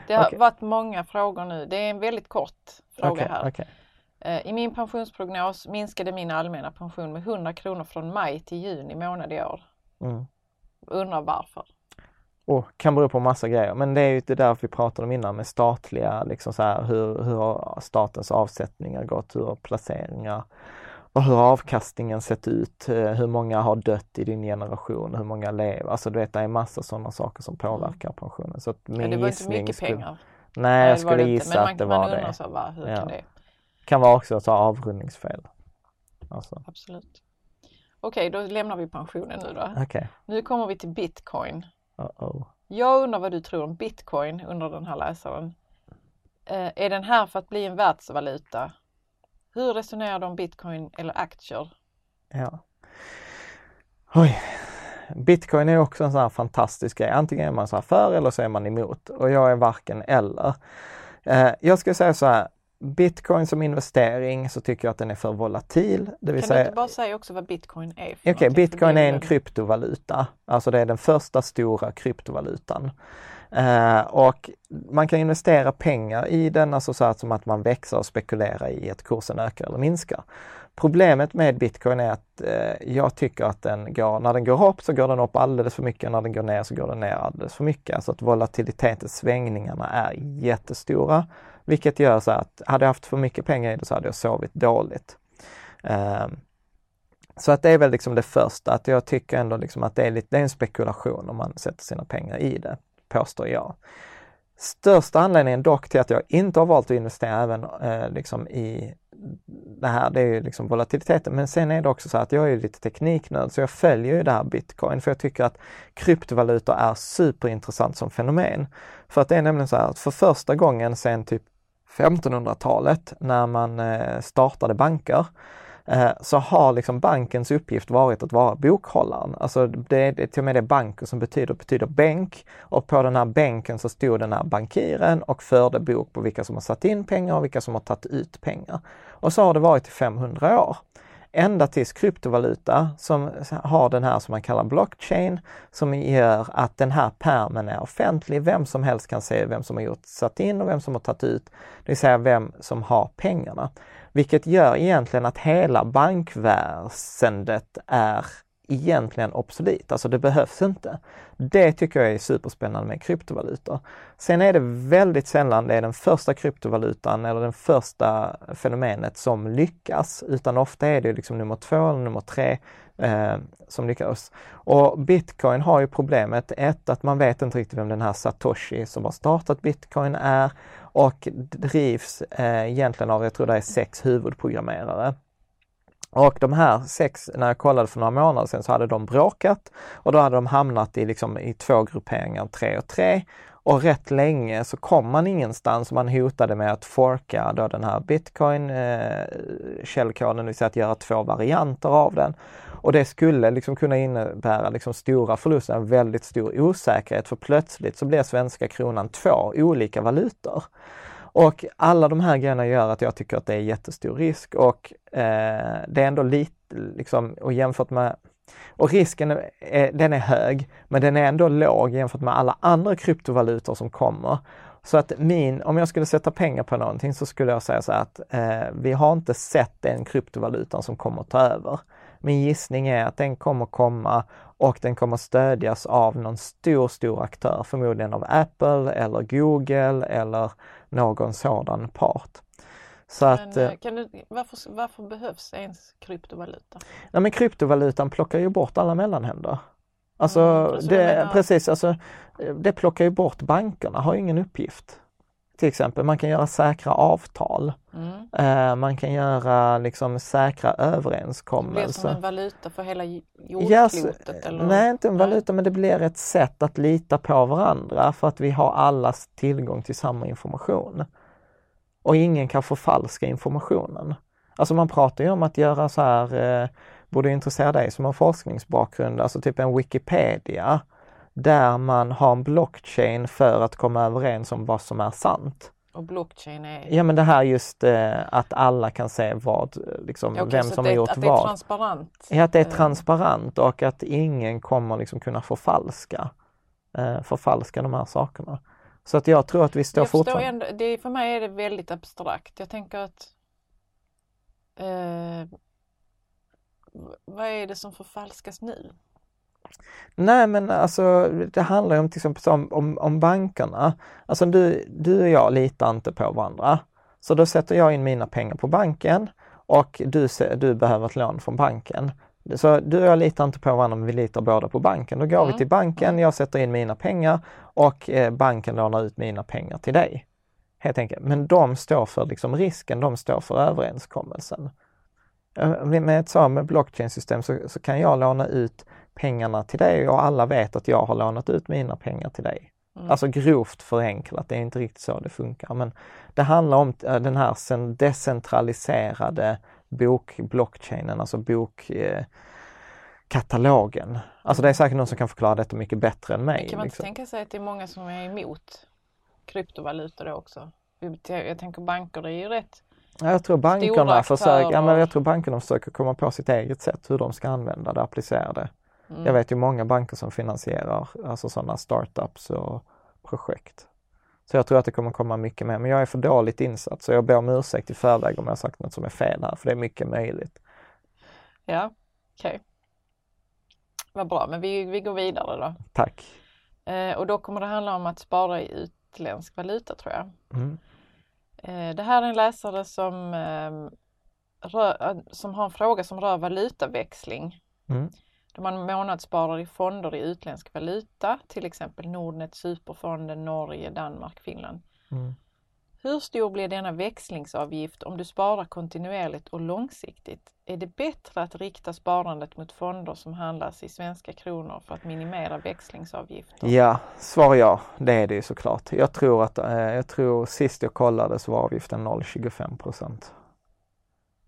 Det har Okej. varit många frågor nu. Det är en väldigt kort fråga Okej, här. okej. Eh, I min pensionsprognos minskade min allmänna pension med 100 kronor från maj till juni månad i år. Mm. Undrar varför. Och kan bero på massa grejer, men det är ju det där vi pratade om innan med statliga, liksom så här, hur, hur har statens avsättningar gått, hur har placeringar och hur har avkastningen sett ut, eh, hur många har dött i din generation, hur många lever, alltså du vet det är massa sådana saker som påverkar pensionen. Så att min Men det var inte mycket skulle, pengar. Nej, jag skulle gissa Men man, att det var det. så bara, hur Ja. kan det? Kan vara också ett avrundningsfel. Alltså, Absolut. Okej, då lämnar vi pensionen nu då. okej. Nu kommer vi till bitcoin. Uh-oh. Jag undrar vad du tror om bitcoin under den här läsaren. Eh, är den här för att bli en världsvaluta? Hur resonerar du om bitcoin eller aktier? Ja. Oj. Bitcoin är också en sån här fantastisk grej. Antingen är man så här för eller så är man emot och jag är varken eller. Eh, jag skulle säga så här. Bitcoin som investering så tycker jag att den är för volatil. Det vill Kan säga, du inte bara säga också vad bitcoin är? Okej? För bitcoin är en kryptovaluta. Alltså det är den första stora kryptovalutan. Eh, och man kan investera pengar i den, alltså så att, som att man växer och spekulerar i att kursen ökar eller minskar. Problemet med bitcoin är att eh, jag tycker att den går, när den går upp så går den upp alldeles för mycket, när den går ner så går den ner alldeles för mycket. Alltså att volatiliteten, svängningarna är jättestora. Vilket gör så att, hade jag haft för mycket pengar i det så hade jag sovit dåligt. Ehm, så att det är väl liksom det första, att jag tycker ändå liksom att det är, lite, det är en spekulation om man sätter sina pengar i det, påstår jag. Största anledningen dock till att jag inte har valt att investera även eh, liksom i det här, det är ju liksom volatiliteten. Men sen är det också så att jag är lite tekniknörd så jag följer ju det här bitcoin för jag tycker att kryptovalutor är superintressant som fenomen. För att det är nämligen så här att för första gången sedan typ 1500-talet när man eh, startade banker eh, så har liksom bankens uppgift varit att vara bokhållaren. Alltså det är till och med det banker som betyder, betyder bänk och på den här bänken så stod den här bankiren och förde bok på vilka som har satt in pengar och vilka som har tagit ut pengar. Och så har det varit i 500 år ända tills kryptovaluta som har den här som man kallar blockchain som gör att den här permen är offentlig. Vem som helst kan se vem som har gjort, satt in och vem som har tagit ut, det vill säga vem som har pengarna. Vilket gör egentligen att hela bankväsendet är egentligen obsolit, alltså det behövs inte. Det tycker jag är superspännande med kryptovalutor. Sen är det väldigt sällan det är den första kryptovalutan eller den första fenomenet som lyckas, utan ofta är det liksom nummer två eller nummer tre eh, som lyckas. Och bitcoin har ju problemet, ett, att man vet inte riktigt vem den här Satoshi som har startat bitcoin är och drivs eh, egentligen av, jag tror det är sex huvudprogrammerare. Och de här sex, när jag kollade för några månader sedan så hade de bråkat och då hade de hamnat i, liksom, i två grupperingar, tre och tre. Och rätt länge så kom man ingenstans. och Man hotade med att forka då den här bitcoin eh, källkoden, det vill säga att göra två varianter av den. Och det skulle liksom kunna innebära liksom stora förluster, en väldigt stor osäkerhet för plötsligt så blir svenska kronan två olika valutor. Och alla de här grejerna gör att jag tycker att det är jättestor risk och eh, det är ändå lite, liksom, och jämfört med och risken är, den är hög, men den är ändå låg jämfört med alla andra kryptovalutor som kommer. Så att min, om jag skulle sätta pengar på någonting så skulle jag säga så att eh, vi har inte sett den kryptovalutan som kommer ta över. Min gissning är att den kommer komma och den kommer stödjas av någon stor, stor aktör, förmodligen av Apple eller Google eller någon sådan part. Så men, att, eh, kan du, varför, varför behövs ens kryptovaluta? Nej, men kryptovalutan plockar ju bort alla mellanhänder. Alltså, mm, det, precis, alltså, det plockar ju bort bankerna, har ju ingen uppgift. Till exempel, man kan göra säkra avtal. Mm. Eh, man kan göra liksom säkra överenskommelser. Det blir som en valuta för hela jordklotet? Yes, eller? Nej, inte en valuta, men det blir ett sätt att lita på varandra för att vi har allas tillgång till samma information. Och ingen kan förfalska informationen. Alltså man pratar ju om att göra så här, eh, borde intressera dig som har forskningsbakgrund, alltså typ en Wikipedia där man har en blockchain för att komma överens om vad som är sant. Och blockchain är? Ja men det här just eh, att alla kan se vad, liksom, okay, vem som har gjort vad. Att det är transparent? Ja, att det är eh. transparent och att ingen kommer liksom kunna förfalska, eh, förfalska de här sakerna. Så att jag tror att vi står fortfarande... Ändå, det, för mig är det väldigt abstrakt. Jag tänker att eh, vad är det som förfalskas nu? Nej men alltså det handlar ju om till exempel om, om, om bankerna. Alltså du, du och jag litar inte på varandra. Så då sätter jag in mina pengar på banken och du, du behöver ett lån från banken. Så du och jag litar inte på varandra men vi litar båda på banken. Då går mm. vi till banken, mm. jag sätter in mina pengar och eh, banken lånar ut mina pengar till dig. Helt enkelt. Men de står för liksom risken, de står för överenskommelsen. Eh, med ett sådant blockchain-system så, så, kan jag låna ut pengarna till dig och alla vet att jag har lånat ut mina pengar till dig. Mm. Alltså grovt förenklat, det är inte riktigt så det funkar. Men det handlar om eh, den här decentraliserade bok, blockchainen, alltså bokkatalogen. Eh, alltså det är säkert någon som kan förklara detta mycket bättre än mig. Men kan man liksom. inte tänka sig att det är många som är emot kryptovalutor då också? Jag tänker banker, det är ju rätt jag tror bankerna försöker, ja, men jag tror bankerna försöker komma på sitt eget sätt hur de ska använda det, applicera det. Mm. Jag vet ju många banker som finansierar alltså sådana startups och projekt. Så jag tror att det kommer komma mycket mer, men jag är för dåligt insatt så jag ber om ursäkt i förväg om jag sagt något som är fel här, för det är mycket möjligt. Ja, okej. Okay. Vad bra, men vi, vi går vidare då. Tack. Eh, och då kommer det handla om att spara i utländsk valuta tror jag. Mm. Eh, det här är en läsare som, eh, rör, eh, som har en fråga som rör valutaväxling. Mm. Då man månadssparar i fonder i utländsk valuta, till exempel Nordnet, Superfonden, Norge, Danmark, Finland. Mm. Hur stor blir denna växlingsavgift om du sparar kontinuerligt och långsiktigt? Är det bättre att rikta sparandet mot fonder som handlas i svenska kronor för att minimera växlingsavgifter? Ja, svar ja, det är det ju såklart. Jag tror att, eh, jag tror sist jag kollade så var avgiften 0,25 procent.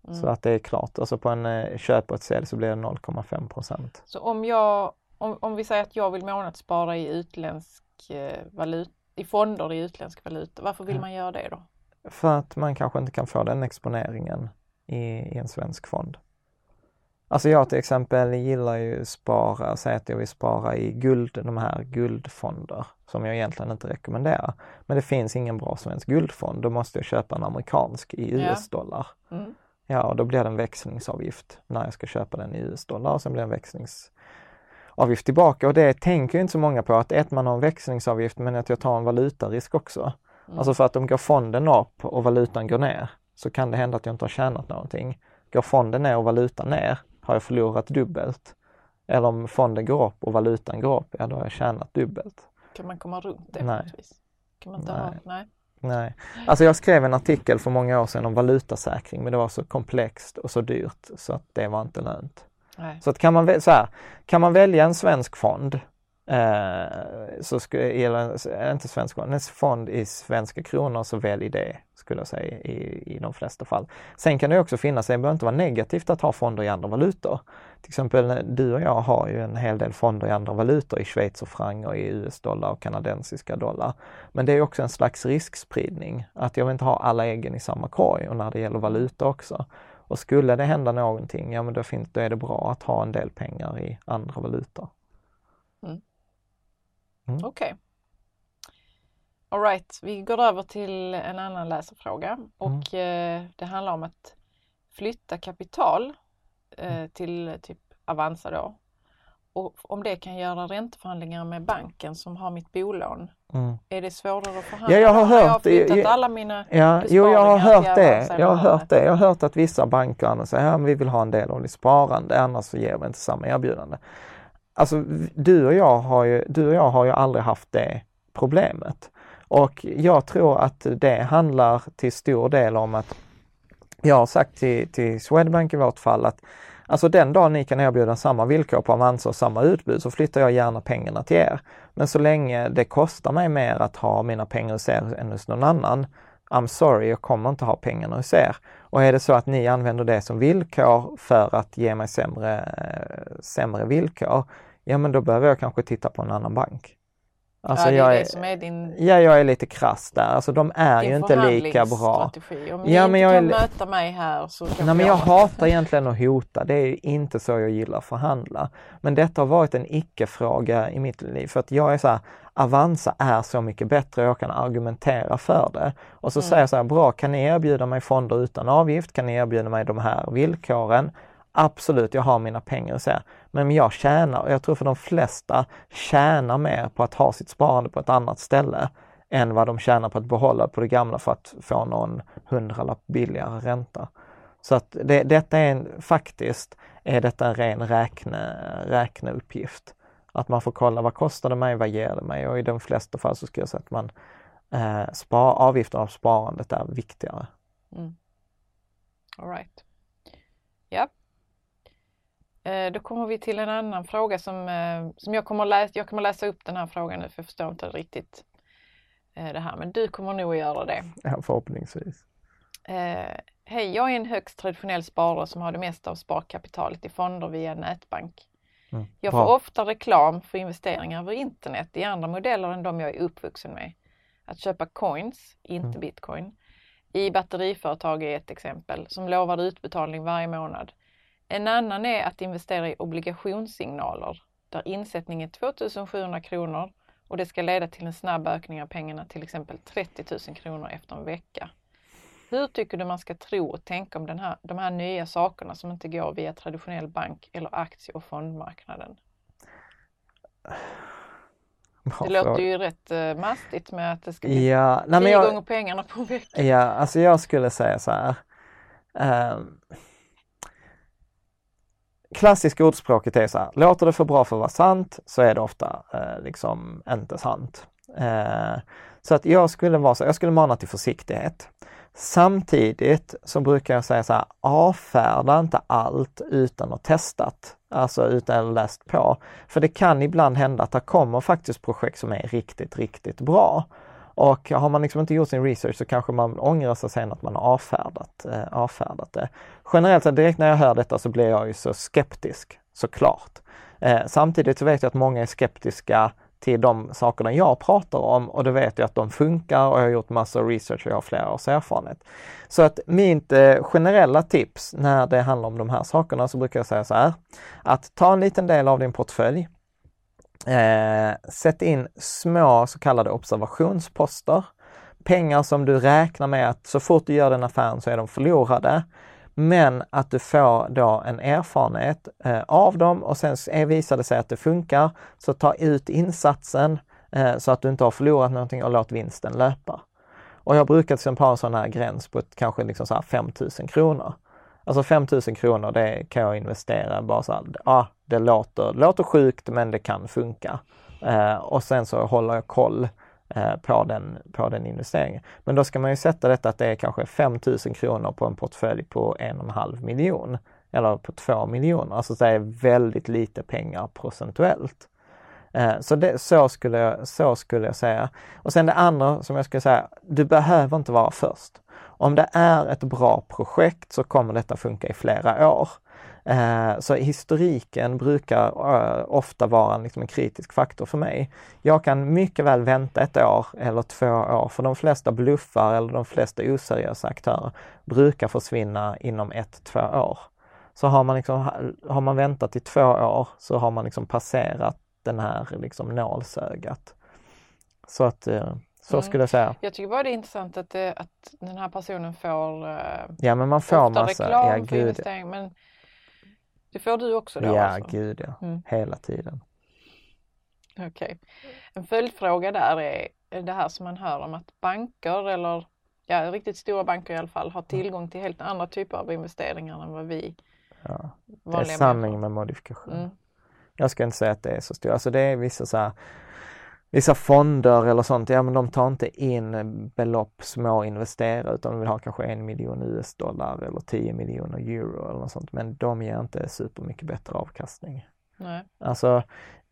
Mm. Så att det är klart, alltså på en eh, köp och ett sälj så blir det 0,5 procent. Så om jag, om, om vi säger att jag vill månadsspara i utländsk eh, valuta i fonder i utländsk valuta. Varför vill man göra det då? För att man kanske inte kan få den exponeringen i, i en svensk fond. Alltså jag till exempel gillar ju spara, säg att jag vill spara i guld, de här guldfonder som jag egentligen inte rekommenderar. Men det finns ingen bra svensk guldfond, då måste jag köpa en amerikansk i US-dollar. Ja. Mm. Ja, och då blir det en växlingsavgift när jag ska köpa den i US-dollar och sen blir det en växlings avgift tillbaka och det tänker inte så många på att ett, man har en växlingsavgift men att jag tar en valutarisk också. Mm. Alltså för att om går fonden upp och valutan går ner så kan det hända att jag inte har tjänat någonting. Går fonden ner och valutan ner har jag förlorat dubbelt. Eller om fonden går upp och valutan går upp, ja då har jag tjänat dubbelt. Kan man komma runt det Nej. Kan man inte Nej. Ha? Nej. Nej. Alltså jag skrev en artikel för många år sedan om valutasäkring men det var så komplext och så dyrt så att det var inte lönt. Nej. Så att kan man, så här, kan man välja en svensk fond, eh, så skulle, eller inte svensk fond, en fond i svenska kronor så välj det skulle jag säga i, i de flesta fall. Sen kan det också finnas, det behöver inte vara negativt att ha fonder i andra valutor. Till exempel eh, du och jag har ju en hel del fonder i andra valutor, i schweizerfranc och i US-dollar och kanadensiska dollar. Men det är också en slags riskspridning, att jag vill inte ha alla äggen i samma korg och när det gäller valuta också. Och skulle det hända någonting, ja men då, finns, då är det bra att ha en del pengar i andra valutor. Mm. Mm. Okej. Okay. Alright, vi går över till en annan läsarfråga och mm. eh, det handlar om att flytta kapital eh, mm. till typ Avanza då och om det kan göra ränteförhandlingar med banken som har mitt bolån. Mm. Är det svårare att förhandla? Ja, jag har hört jag har flyttat jag, alla mina ja, Jo, jag har hört det. Jag har hört det. Jag har hört att vissa banker säger att vi vill ha en del av ditt sparande, annars så ger vi inte samma erbjudande. Alltså, du och jag har ju, du och jag har ju aldrig haft det problemet. Och jag tror att det handlar till stor del om att jag har sagt till, till Swedbank i vårt fall att Alltså den dag ni kan erbjuda samma villkor på Avanza och samma utbud så flyttar jag gärna pengarna till er. Men så länge det kostar mig mer att ha mina pengar hos er än hos någon annan, I'm sorry, jag kommer inte ha pengarna hos er. Och är det så att ni använder det som villkor för att ge mig sämre, eh, sämre villkor, ja men då behöver jag kanske titta på en annan bank. Alltså ja, det är jag är, det som är din... Ja, jag är lite krass där. Alltså de är ju inte lika bra. Om ni ja, men jag kan är... möta mig här så kan Nej, men jag hatar egentligen att hota. Det är inte så jag gillar att förhandla. Men detta har varit en icke-fråga i mitt liv. För att jag är så här, Avanza är så mycket bättre och jag kan argumentera för det. Och så mm. säger jag så här, bra, kan ni erbjuda mig fonder utan avgift? Kan ni erbjuda mig de här villkoren? Absolut, jag har mina pengar hos er. Men jag tjänar, och jag tror för de flesta tjänar mer på att ha sitt sparande på ett annat ställe än vad de tjänar på att behålla på det gamla för att få någon hundralapp billigare ränta. Så att det, detta är en, faktiskt är detta en ren räkne, räkneuppgift. Att man får kolla vad kostar det mig, vad ger det mig? Och i de flesta fall så skulle jag säga att man eh, spar, avgiften av sparandet är viktigare. Mm. All right. Eh, då kommer vi till en annan fråga som, eh, som jag, kommer läsa, jag kommer läsa upp den här frågan nu för jag förstår inte riktigt eh, det här, men du kommer nog att göra det. Ja, förhoppningsvis. Hej, jag är en högst traditionell sparare som har det mesta av sparkapitalet i fonder via nätbank. Mm, jag får ofta reklam för investeringar över internet i andra modeller än de jag är uppvuxen med. Att köpa coins, inte mm. bitcoin, i batteriföretag är ett exempel som lovar utbetalning varje månad. En annan är att investera i obligationssignaler där insättning är 2700 kronor och det ska leda till en snabb ökning av pengarna, till exempel 30 000 kronor efter en vecka. Hur tycker du man ska tro och tänka om den här, de här nya sakerna som inte går via traditionell bank eller aktie och fondmarknaden? Det låter ju rätt uh, mastigt med att det ska bli ja, nej, tio jag, gånger pengarna på en vecka. Ja, alltså jag skulle säga så här. Um, klassiska ordspråket är så här, låter det för bra för att vara sant så är det ofta eh, liksom inte sant. Eh, så att jag skulle vara så, jag skulle mana till försiktighet. Samtidigt så brukar jag säga så här, avfärda inte allt utan att testat, alltså utan att läst på. För det kan ibland hända att det kommer faktiskt projekt som är riktigt, riktigt bra. Och har man liksom inte gjort sin research så kanske man ångrar sig sen att man har avfärdat, eh, avfärdat det. Generellt direkt när jag hör detta så blir jag ju så skeptisk, såklart. Eh, samtidigt så vet jag att många är skeptiska till de sakerna jag pratar om och då vet jag att de funkar och jag har gjort massor av research och jag har flera års erfarenhet. Så att mitt eh, generella tips när det handlar om de här sakerna så brukar jag säga så här, att ta en liten del av din portfölj, Eh, sätt in små så kallade observationsposter. Pengar som du räknar med att så fort du gör den affären så är de förlorade. Men att du får då en erfarenhet eh, av dem och sen eh, visar det sig att det funkar, så ta ut insatsen eh, så att du inte har förlorat någonting och låt vinsten löpa. Och jag brukar till exempel ha en sån här gräns på ett, kanske liksom så här 5 000 kronor. Alltså 5 000 kronor det kan jag investera bara så här, ja, det låter, låter sjukt men det kan funka. Eh, och sen så håller jag koll eh, på, den, på den investeringen. Men då ska man ju sätta detta att det är kanske 5 000 kronor på en portfölj på en och en halv miljon eller på två miljoner. Alltså det är väldigt lite pengar procentuellt. Eh, så, det, så, skulle jag, så skulle jag säga. Och sen det andra som jag skulle säga, du behöver inte vara först. Om det är ett bra projekt så kommer detta funka i flera år. Eh, så historiken brukar eh, ofta vara liksom en kritisk faktor för mig. Jag kan mycket väl vänta ett år eller två år, för de flesta bluffar eller de flesta oseriösa aktörer brukar försvinna inom ett, två år. Så har man, liksom, har man väntat i två år så har man liksom passerat den här liksom nålsögat. Så att eh, så skulle jag säga. Jag tycker bara det är intressant att, det, att den här personen får Ja men man får massa, reklam ja, för investering. Men det får du också då? Ja, alltså? gud ja. Mm. Hela tiden. Okej. Okay. En följdfråga där är det här som man hör om att banker eller ja, riktigt stora banker i alla fall har tillgång till helt andra typer av investeringar än vad vi ja. Det är sanning med modifikation. Mm. Jag ska inte säga att det är så stort. Alltså det är vissa så här, vissa fonder eller sånt, ja men de tar inte in belopp små investerare utan de vill ha kanske en miljon US-dollar eller 10 miljoner euro eller något sånt. Men de ger inte supermycket bättre avkastning. Nej. Alltså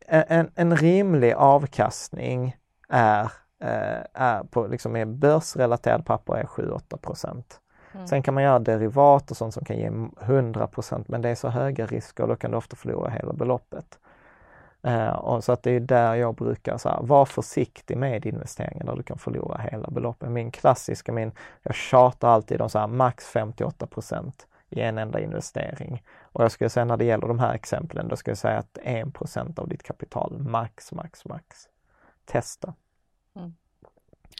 en, en rimlig avkastning är, eh, är på liksom är börsrelaterad papper är 7-8 procent. Mm. Sen kan man göra derivat och sånt som kan ge 100 procent men det är så höga risker och då kan du ofta förlora hela beloppet. Eh, och så att det är där jag brukar så här, vara försiktig med investeringar där du kan förlora hela beloppet. Min klassiska, min, jag tjatar alltid om så här, max 58 i en enda investering. Och jag skulle säga när det gäller de här exemplen, då skulle jag säga att 1% av ditt kapital, max, max, max. Testa. Mm.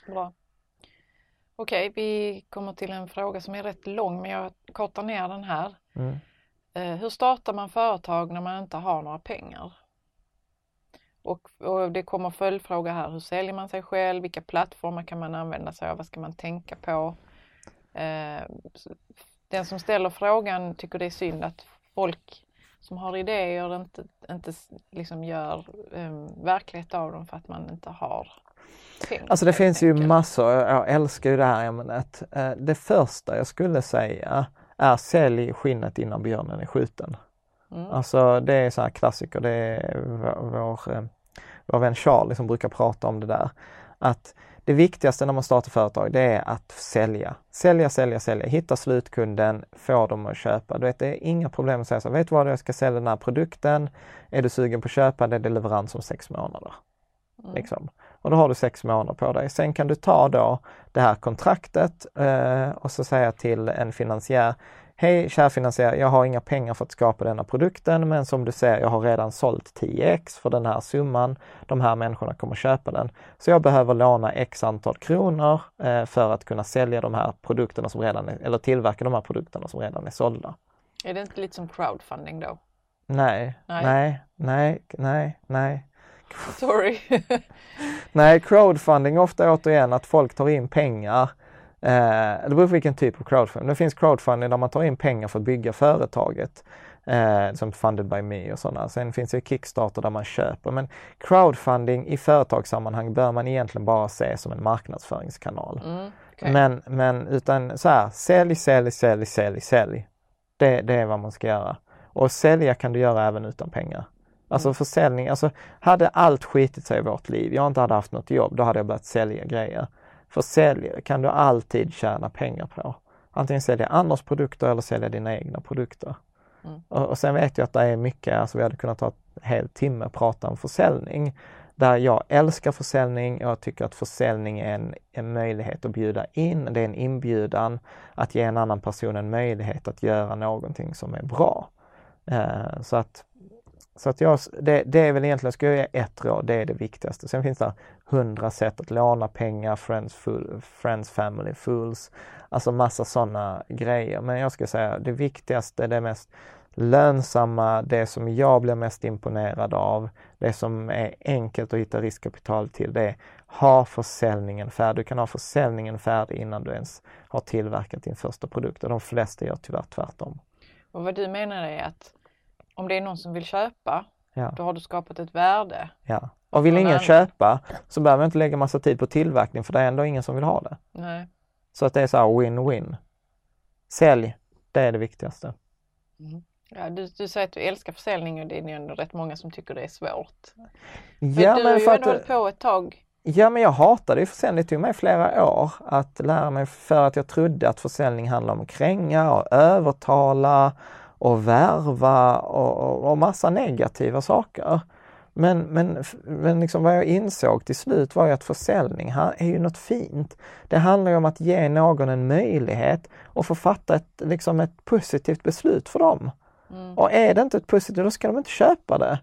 Bra. Okej, vi kommer till en fråga som är rätt lång men jag kortar ner den här. Mm. Eh, hur startar man företag när man inte har några pengar? Och, och det kommer följdfråga här, hur säljer man sig själv? Vilka plattformar kan man använda sig av? Vad ska man tänka på? Eh, den som ställer frågan tycker det är synd att folk som har idéer inte, inte liksom gör um, verklighet av dem för att man inte har pengar. Alltså det finns ju massor, jag älskar ju det här ämnet. Eh, det första jag skulle säga är sälj skinnet innan björnen är skjuten. Mm. Alltså det är så här klassiker, det är vår, vår, eh, vår vän Charlie som brukar prata om det där. Att det viktigaste när man startar företag det är att sälja. Sälja, sälja, sälja. Hitta slutkunden, få dem att köpa. Du vet, det är inga problem att säga så. Vet du vad, jag ska sälja den här produkten. Är du sugen på att köpa det, det är leverans om sex månader. Mm. Liksom. Och då har du sex månader på dig. Sen kan du ta då det här kontraktet eh, och så säga till en finansiär, hej kärfinansiär, jag har inga pengar för att skapa denna produkten men som du ser, jag har redan sålt 10x för den här summan. De här människorna kommer köpa den. Så jag behöver låna x antal kronor eh, för att kunna sälja de här produkterna som redan är, eller tillverka de här produkterna som redan är sålda. Är det inte lite som crowdfunding då? Nej, nej, nej, nej, nej. nej. Sorry. nej, crowdfunding ofta återigen att folk tar in pengar Eh, det beror på vilken typ av crowdfunding. Det finns crowdfunding där man tar in pengar för att bygga företaget. Eh, som Funded by Me och sådana. Sen finns det Kickstarter där man köper. Men crowdfunding i företagssammanhang bör man egentligen bara se som en marknadsföringskanal. Mm, okay. Men, men utan så här, sälj, sälj, sälj, sälj, sälj. Det, det är vad man ska göra. Och sälja kan du göra även utan pengar. Alltså mm. försäljning, alltså hade allt skitit sig i vårt liv, jag inte hade haft något jobb, då hade jag börjat sälja grejer. För kan du alltid tjäna pengar på. Antingen sälja andras produkter eller sälja dina egna produkter. Mm. Och, och, sen vet jag att det är mycket, alltså vi hade kunnat ta en hel timme och prata om försäljning. Där jag älskar försäljning jag tycker att försäljning är en, en möjlighet att bjuda in. Det är en inbjudan att ge en annan person en möjlighet att göra någonting som är bra. Uh, så att så att jag, det, det, är väl egentligen, ska jag ge ett råd, det är det viktigaste. Sen finns det hundra sätt att låna pengar, friends, full, friends family, fools, alltså massa sådana grejer. Men jag ska säga det viktigaste, det mest lönsamma, det som jag blir mest imponerad av, det som är enkelt att hitta riskkapital till, det är ha försäljningen färdig. Du kan ha försäljningen färdig innan du ens har tillverkat din första produkt och de flesta gör tyvärr tvärtom. Och vad du menar är att om det är någon som vill köpa, ja. då har du skapat ett värde. Ja. Och vill ingen värde. köpa så behöver man inte lägga massa tid på tillverkning för det är ändå ingen som vill ha det. Nej. Så att det är så win-win. Sälj, det är det viktigaste. Mm. Ja, du, du säger att du älskar försäljning och det är ändå rätt många som tycker det är svårt. Ja, men, men du har ju ändå hållit på ett tag. Ja, men jag hatade ju försäljning. Det tog mig flera år att lära mig för att jag trodde att försäljning handlar om att kränga och övertala och värva och, och, och massa negativa saker. Men, men, men liksom vad jag insåg till slut var ju att försäljning här är ju något fint. Det handlar ju om att ge någon en möjlighet att få fatta ett, liksom ett positivt beslut för dem. Mm. Och är det inte ett positivt, då ska de inte köpa det.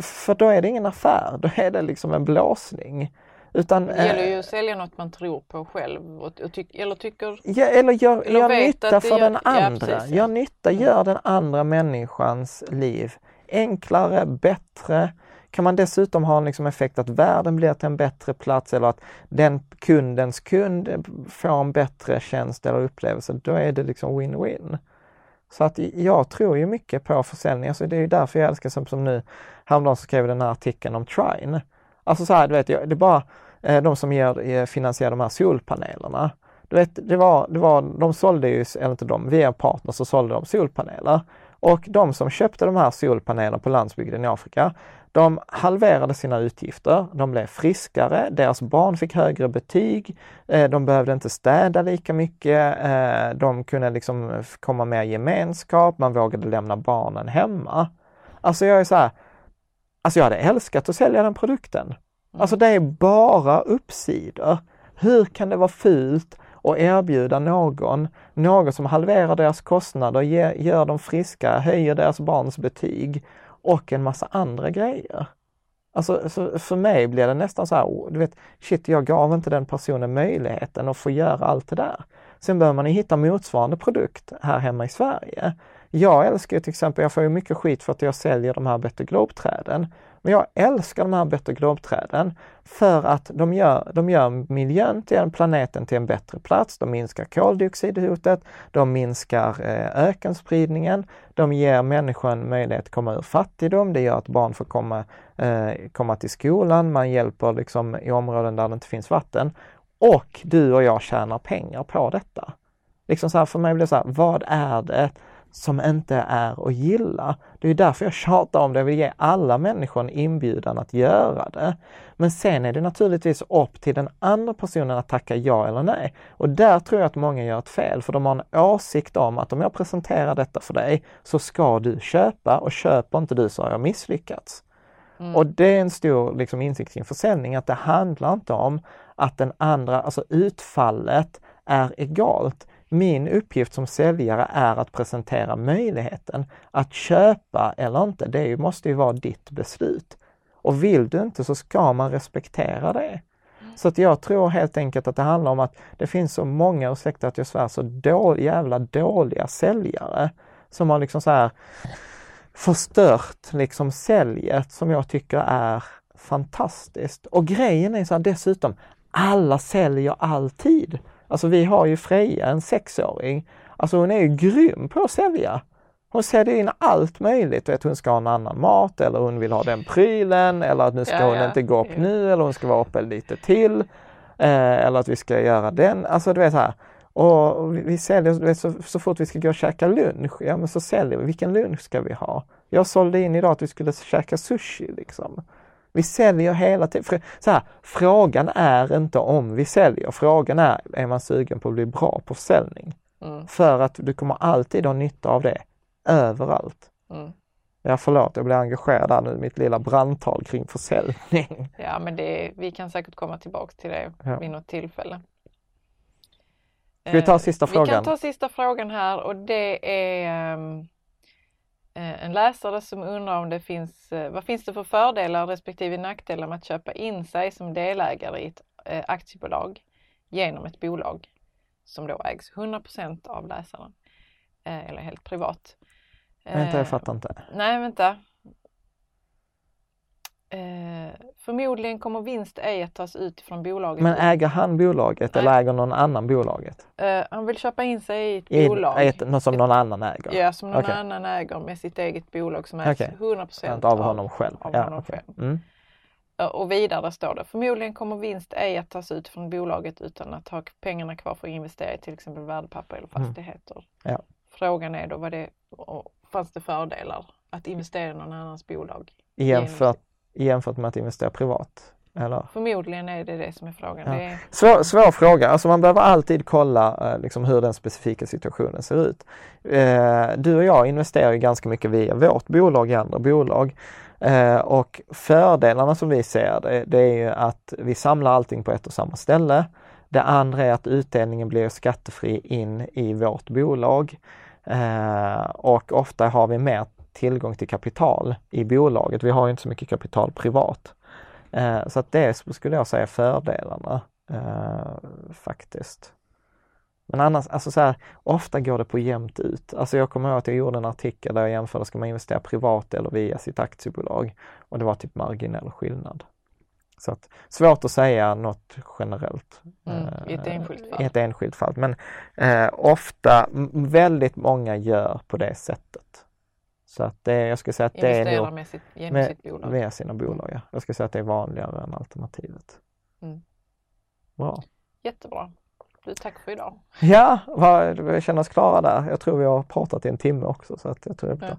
För då är det ingen affär, då är det liksom en blåsning. Utan, det gäller ju att sälja något man tror på själv och, och ty eller tycker... Ja, eller gör, eller gör nytta för gör, den andra. Ja, precis, gör nytta, mm. gör den andra människans liv enklare, bättre. Kan man dessutom ha en liksom effekt att världen blir till en bättre plats eller att den kundens kund får en bättre tjänst eller upplevelse, då är det liksom win-win. Så att jag tror ju mycket på försäljning. Alltså det är ju därför jag älskar som, som nu, häromdagen så skrev jag den här artikeln om Trine. Alltså så här, du vet, det är bara eh, de som ger, eh, finansierar de här solpanelerna. Du vet, det var, det var, de sålde ju, eller inte de, via partners så sålde de solpaneler. Och de som köpte de här solpanelerna på landsbygden i Afrika, de halverade sina utgifter, de blev friskare, deras barn fick högre betyg, eh, de behövde inte städa lika mycket, de kunde liksom komma med gemenskap, man vågade lämna barnen hemma. Alltså jag är så här, Alltså jag hade älskat att sälja den produkten. Mm. Alltså det är bara uppsidor. Hur kan det vara fult att erbjuda någon något som halverar deras kostnader, gör dem friska, höjer deras barns betyg och en massa andra grejer. Alltså för mig blir det nästan så här, du vet, shit jag gav inte den personen möjligheten att få göra allt det där. Sen behöver man hitta motsvarande produkt här hemma i Sverige. Jag älskar till exempel, jag får ju mycket skit för att jag säljer de här Better Globe-träden. Men jag älskar de här Better Globe-träden för att de gör, de gör miljön till planeten till en bättre plats. De minskar koldioxidhotet, de minskar eh, ökenspridningen, de ger människan möjlighet att komma ur fattigdom, det gör att barn får komma, eh, komma till skolan, man hjälper liksom i områden där det inte finns vatten. Och du och jag tjänar pengar på detta. Liksom så här, för mig blir det så här, vad är det som inte är att gilla. Det är därför jag tjatar om det, jag vill ge alla människor en inbjudan att göra det. Men sen är det naturligtvis upp till den andra personen att tacka ja eller nej. Och där tror jag att många gör ett fel, för de har en åsikt om att om jag presenterar detta för dig så ska du köpa och köper inte du så har jag misslyckats. Mm. Och det är en stor liksom, insikt kring försäljning, att det handlar inte om att den andra, alltså utfallet är egalt min uppgift som säljare är att presentera möjligheten. Att köpa eller inte, det måste ju vara ditt beslut. Och vill du inte så ska man respektera det. Så att jag tror helt enkelt att det handlar om att det finns så många, ursäkta att jag svär, så då, jävla dåliga säljare som har liksom så här förstört liksom säljet som jag tycker är fantastiskt. Och grejen är så här dessutom, alla säljer alltid. Alltså vi har ju Freja, en sexåring. Alltså hon är ju grym på att sälja. Hon säljer in allt möjligt. Vet, hon ska ha en annan mat eller hon vill ha den prylen eller att nu ska ja, hon ja. inte gå upp nu eller hon ska vara uppe lite till. Eh, eller att vi ska göra den. Alltså du vet här. Och vi säljer, vet, så, så fort vi ska gå och käka lunch, ja men så säljer vi. Vilken lunch ska vi ha? Jag sålde in idag att vi skulle käka sushi liksom. Vi säljer hela tiden. Så här, frågan är inte om vi säljer, frågan är, är man sugen på att bli bra på försäljning? Mm. För att du kommer alltid ha nytta av det, överallt. Mm. Ja, förlåt, jag blir engagerad där nu, mitt lilla brandtal kring försäljning. Ja, men det, vi kan säkert komma tillbaks till det ja. vid något tillfälle. Ska vi ta sista frågan? Vi kan ta sista frågan här och det är um, en läsare som undrar om det finns, uh, vad finns det för fördelar respektive nackdelar med att köpa in sig som delägare i ett uh, aktiebolag genom ett bolag som då ägs 100% av läsaren eller helt privat. Vänta, jag fattar inte. Nej, vänta. Eh, förmodligen kommer vinst ej att tas ut från bolaget. Men äger han bolaget Nej. eller äger någon annan bolaget? Eh, han vill köpa in sig i ett I, bolag. Ett, något som någon annan äger? Ja, som någon okay. annan äger med sitt eget bolag som ägs okay. 100 procent av, honom själv. Av ja, honom okay. själv. Mm. Eh, och vidare står det, förmodligen kommer vinst ej att tas ut från bolaget utan att ha pengarna kvar för att investera i till exempel värdepapper eller mm. fastigheter. Mm. Ja. Frågan är då, vad det, fanns det fördelar att investera i någon annans bolag? Jämfört jämfört med att investera privat? Eller? Förmodligen är det det som är frågan. Ja. Är... Svår, svår, fråga, alltså man behöver alltid kolla eh, liksom, hur den specifika situationen ser ut. Eh, du och jag investerar ju ganska mycket via vårt bolag i andra bolag. Eh, och fördelarna som vi ser det, det är ju att vi samlar allting på ett och samma ställe. Det andra är att utdelningen blir skattefri in i vårt bolag. Eh, och ofta har vi mer tillgång till kapital i bolaget. Vi har inte så mycket kapital privat. Eh, så att det skulle jag säga är fördelarna eh, faktiskt. Men annars, alltså så här, ofta går det på jämnt ut. Alltså jag kommer ihåg att jag gjorde en artikel där jag jämförde, ska man investera privat eller via sitt aktiebolag? Och det var typ marginell skillnad. Så att, svårt att säga något generellt. Mm, I ett enskilt fall. I ett enskilt fall. Men eh, ofta, väldigt många gör på det sättet. Så att det, jag skulle säga att det är nog med, sitt, genom med, sitt bolag? Med sina bolag, ja. Jag skulle säga att det är vanligare än alternativet. Mm. Bra. Jättebra. Du, tack för idag. Ja, vi känner oss klara där. Jag tror vi har pratat i en timme också så att jag tror det bra.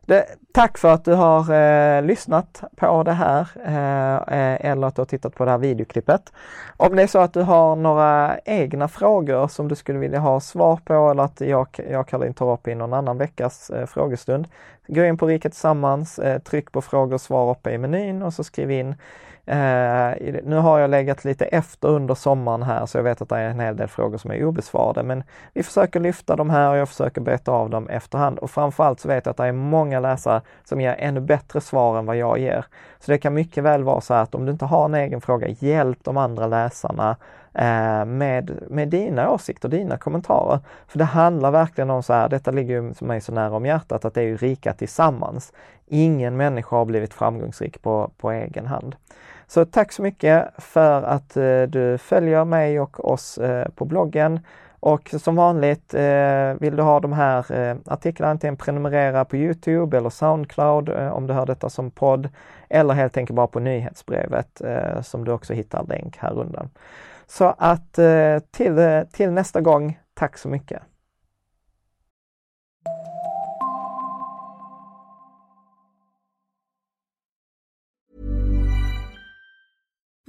Det, tack för att du har eh, lyssnat på det här eh, eller att du har tittat på det här videoklippet. Om det är så att du har några egna frågor som du skulle vilja ha svar på eller att jag, jag Caroline tar upp i någon annan veckas eh, frågestund. Gå in på Rika Tillsammans, eh, tryck på frågor och svar uppe i menyn och så skriv in Eh, nu har jag legat lite efter under sommaren här så jag vet att det är en hel del frågor som är obesvarade men vi försöker lyfta de här och jag försöker beta av dem efterhand och framförallt så vet jag att det är många läsare som ger ännu bättre svar än vad jag ger. Så det kan mycket väl vara så att om du inte har en egen fråga, hjälp de andra läsarna eh, med, med dina åsikter, dina kommentarer. För det handlar verkligen om så här, detta ligger ju mig så nära om hjärtat, att det är ju rika tillsammans. Ingen människa har blivit framgångsrik på, på egen hand. Så tack så mycket för att eh, du följer mig och oss eh, på bloggen. Och som vanligt, eh, vill du ha de här artiklarna, antingen prenumerera på Youtube eller Soundcloud om du hör detta som podd. Eller helt enkelt bara på nyhetsbrevet som du också hittar länk här under. Så att till, till nästa gång, tack så mycket!